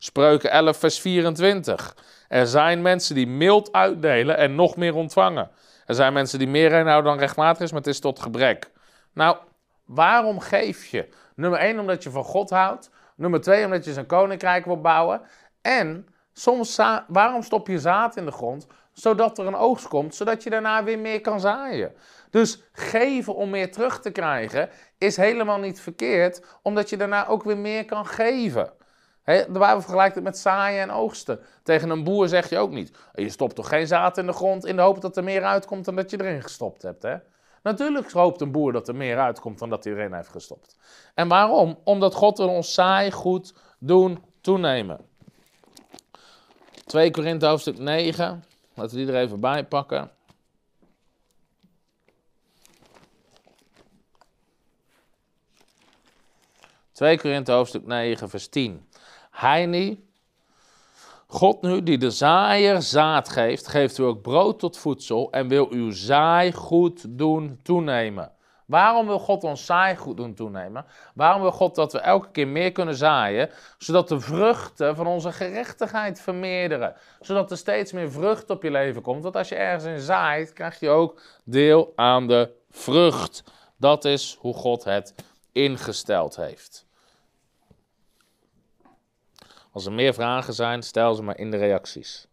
Spreuken 11, vers 24. Er zijn mensen die mild uitdelen en nog meer ontvangen. Er zijn mensen die meer inhouden dan rechtmatig is, maar het is tot gebrek. Nou, waarom geef je? Nummer 1, omdat je van God houdt. Nummer 2, omdat je zijn koninkrijk wil bouwen. En soms, waarom stop je zaad in de grond? Zodat er een oogst komt, zodat je daarna weer meer kan zaaien. Dus geven om meer terug te krijgen is helemaal niet verkeerd, omdat je daarna ook weer meer kan geven. De Bijbel vergelijkt het met zaaien en oogsten. Tegen een boer zeg je ook niet: je stopt toch geen zaad in de grond in de hoop dat er meer uitkomt dan dat je erin gestopt hebt. Hè? Natuurlijk hoopt een boer dat er meer uitkomt dan dat hij erin heeft gestopt. En waarom? Omdat God ons saai goed doen toenemen. 2 Korinthe hoofdstuk 9. Laten we die er even bij pakken. Twee Korinthe hoofdstuk 9 vers 10. Hij God nu die de zaaier zaad geeft, geeft u ook brood tot voedsel en wil uw zaai goed doen toenemen. Waarom wil God ons zaai goed doen toenemen? Waarom wil God dat we elke keer meer kunnen zaaien, zodat de vruchten van onze gerechtigheid vermeerderen? Zodat er steeds meer vrucht op je leven komt. Want als je ergens in zaait, krijg je ook deel aan de vrucht. Dat is hoe God het ingesteld heeft. Als er meer vragen zijn, stel ze maar in de reacties.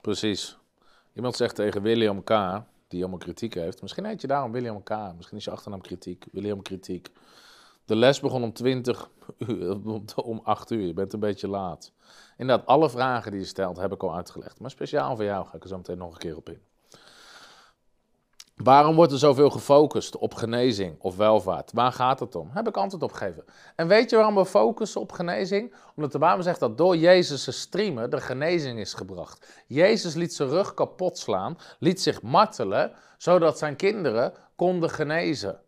Precies. Iemand zegt tegen William K., die allemaal kritiek heeft. Misschien heet je daarom William K. Misschien is je achternaam kritiek. William Kritiek. De les begon om 20 uur, om 8 uur. Je bent een beetje laat. Inderdaad, alle vragen die je stelt heb ik al uitgelegd. Maar speciaal voor jou ga ik er zo meteen nog een keer op in. Waarom wordt er zoveel gefocust op genezing of welvaart? Waar gaat het om? Heb ik antwoord op gegeven. En weet je waarom we focussen op genezing? Omdat de Bijbel zegt dat door Jezus' streamen de genezing is gebracht. Jezus liet zijn rug kapot slaan, liet zich martelen, zodat zijn kinderen konden genezen.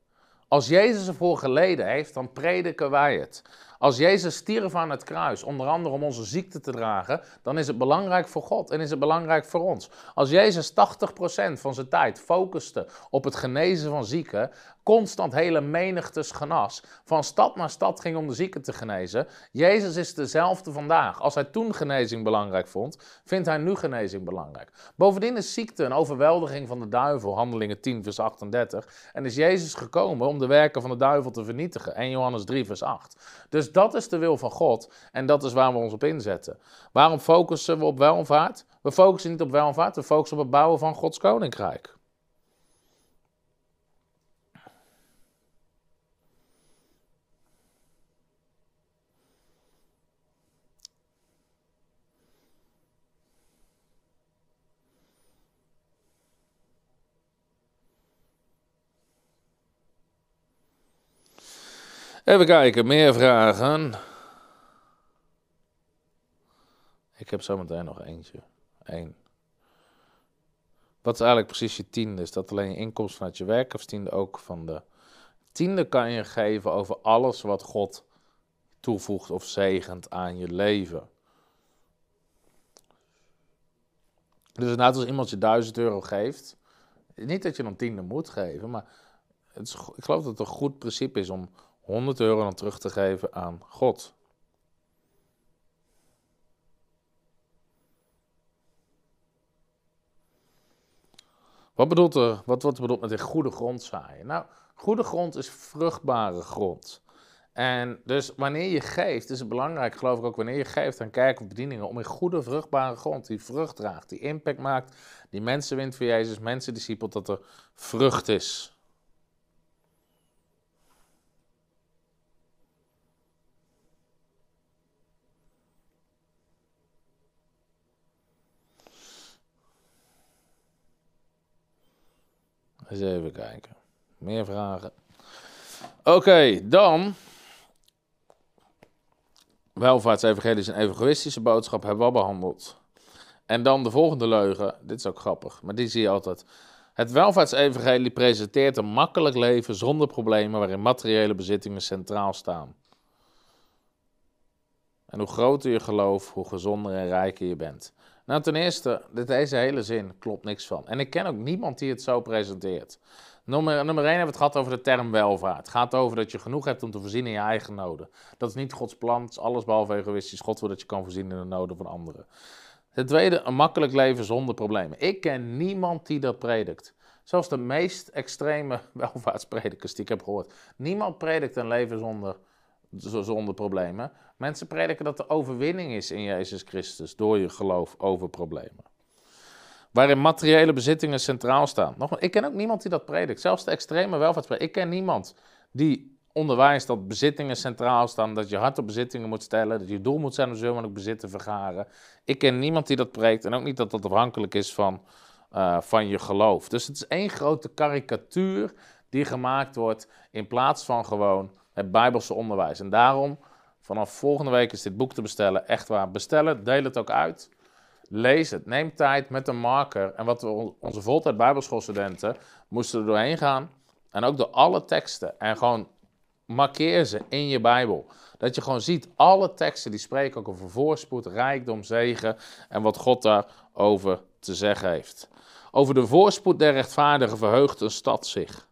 Als Jezus ervoor geleden heeft, dan prediken wij het. Als Jezus stierf aan het kruis, onder andere om onze ziekte te dragen, dan is het belangrijk voor God en is het belangrijk voor ons. Als Jezus 80% van zijn tijd focuste op het genezen van zieken, constant hele menigtes genas, van stad naar stad ging om de zieken te genezen. Jezus is dezelfde vandaag. Als hij toen genezing belangrijk vond, vindt hij nu genezing belangrijk. Bovendien is ziekte een overweldiging van de duivel, handelingen 10 vers 38. En is Jezus gekomen om de werken van de duivel te vernietigen, 1 Johannes 3 vers 8. Dus dat is de wil van God en dat is waar we ons op inzetten. Waarom focussen we op welvaart? We focussen niet op welvaart, we focussen op het bouwen van Gods koninkrijk. Even kijken, meer vragen. Ik heb zometeen nog eentje. Eén. Wat is eigenlijk precies je tiende? Is dat alleen je inkomsten vanuit je werk of tiende ook van de... Tiende kan je geven over alles wat God toevoegt of zegent aan je leven. Dus inderdaad, als iemand je 1000 euro geeft, niet dat je dan tiende moet geven, maar het is, ik geloof dat het een goed principe is om 100 euro dan terug te geven aan God. Wat, bedoelt er, wat wordt bedoeld met een goede grond zaaien? Nou, goede grond is vruchtbare grond. En dus wanneer je geeft, is het belangrijk, geloof ik ook, wanneer je geeft aan kerk of bedieningen, om in goede vruchtbare grond, die vrucht draagt, die impact maakt, die mensen wint voor Jezus, mensen discipelt, dat er vrucht is. Eens even kijken. Meer vragen. Oké, dan. Welvaartsevangelie en evangelistische boodschap hebben we al behandeld. En dan de volgende leugen. Dit is ook grappig, maar die zie je altijd. Het welvaartsevangelie presenteert een makkelijk leven zonder problemen waarin materiële bezittingen centraal staan. En hoe groter je geloof, hoe gezonder en rijker je bent. Nou, ten eerste, deze hele zin klopt niks van. En ik ken ook niemand die het zo presenteert. Nummer, nummer 1 hebben we het gehad over de term welvaart. Het gaat over dat je genoeg hebt om te voorzien in je eigen noden. Dat is niet Gods plan, het is alles behalve egoïstisch. God wil dat je kan voorzien in de noden van anderen. Het tweede, een makkelijk leven zonder problemen. Ik ken niemand die dat predikt. Zelfs de meest extreme *laughs* welvaartspredikers die ik heb gehoord. Niemand predikt een leven zonder zonder problemen. Mensen prediken dat er overwinning is in Jezus Christus door je geloof over problemen. Waarin materiële bezittingen centraal staan. Nog, ik ken ook niemand die dat predikt. Zelfs de extreme welvaartspredikers. Ik ken niemand die onderwijst dat bezittingen centraal staan, dat je hart op bezittingen moet stellen, dat je doel moet zijn om zoveel mogelijk bezit te vergaren. Ik ken niemand die dat preekt en ook niet dat dat afhankelijk is van, uh, van je geloof. Dus het is één grote karikatuur die gemaakt wordt in plaats van gewoon het Bijbelse onderwijs. En daarom, vanaf volgende week is dit boek te bestellen. Echt waar, bestellen, deel het ook uit. Lees het, neem tijd met een marker. En wat we, onze voltijd Bijbelschoolstudenten moesten er doorheen gaan. En ook door alle teksten. En gewoon markeer ze in je Bijbel. Dat je gewoon ziet, alle teksten die spreken ook over voorspoed, rijkdom, zegen en wat God daarover te zeggen heeft. Over de voorspoed der rechtvaardigen verheugt een stad zich.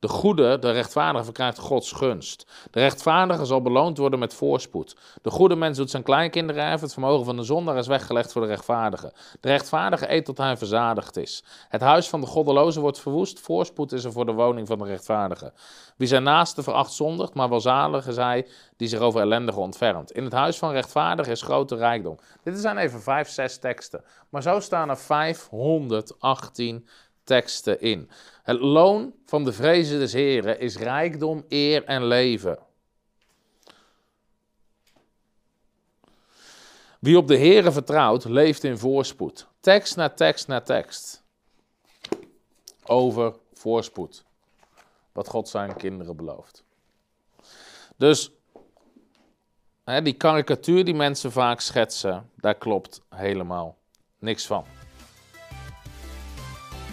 De goede, de rechtvaardige, verkrijgt Gods gunst. De rechtvaardige zal beloond worden met voorspoed. De goede mens doet zijn kleinkinderen erven. Het vermogen van de zondaar is weggelegd voor de rechtvaardige. De rechtvaardige eet tot hij verzadigd is. Het huis van de goddeloze wordt verwoest. Voorspoed is er voor de woning van de rechtvaardige. Wie zijn naaste veracht zondigt, maar welzalig is hij die zich over ellendige ontfermt. In het huis van rechtvaardigen is grote rijkdom. Dit zijn even vijf, zes teksten. Maar zo staan er 518 teksten in. Het loon van de vrezen des Heren is rijkdom, eer en leven. Wie op de Heren vertrouwt, leeft in voorspoed. Tekst na tekst na tekst. Over voorspoed. Wat God zijn kinderen belooft. Dus hè, die karikatuur die mensen vaak schetsen, daar klopt helemaal niks van.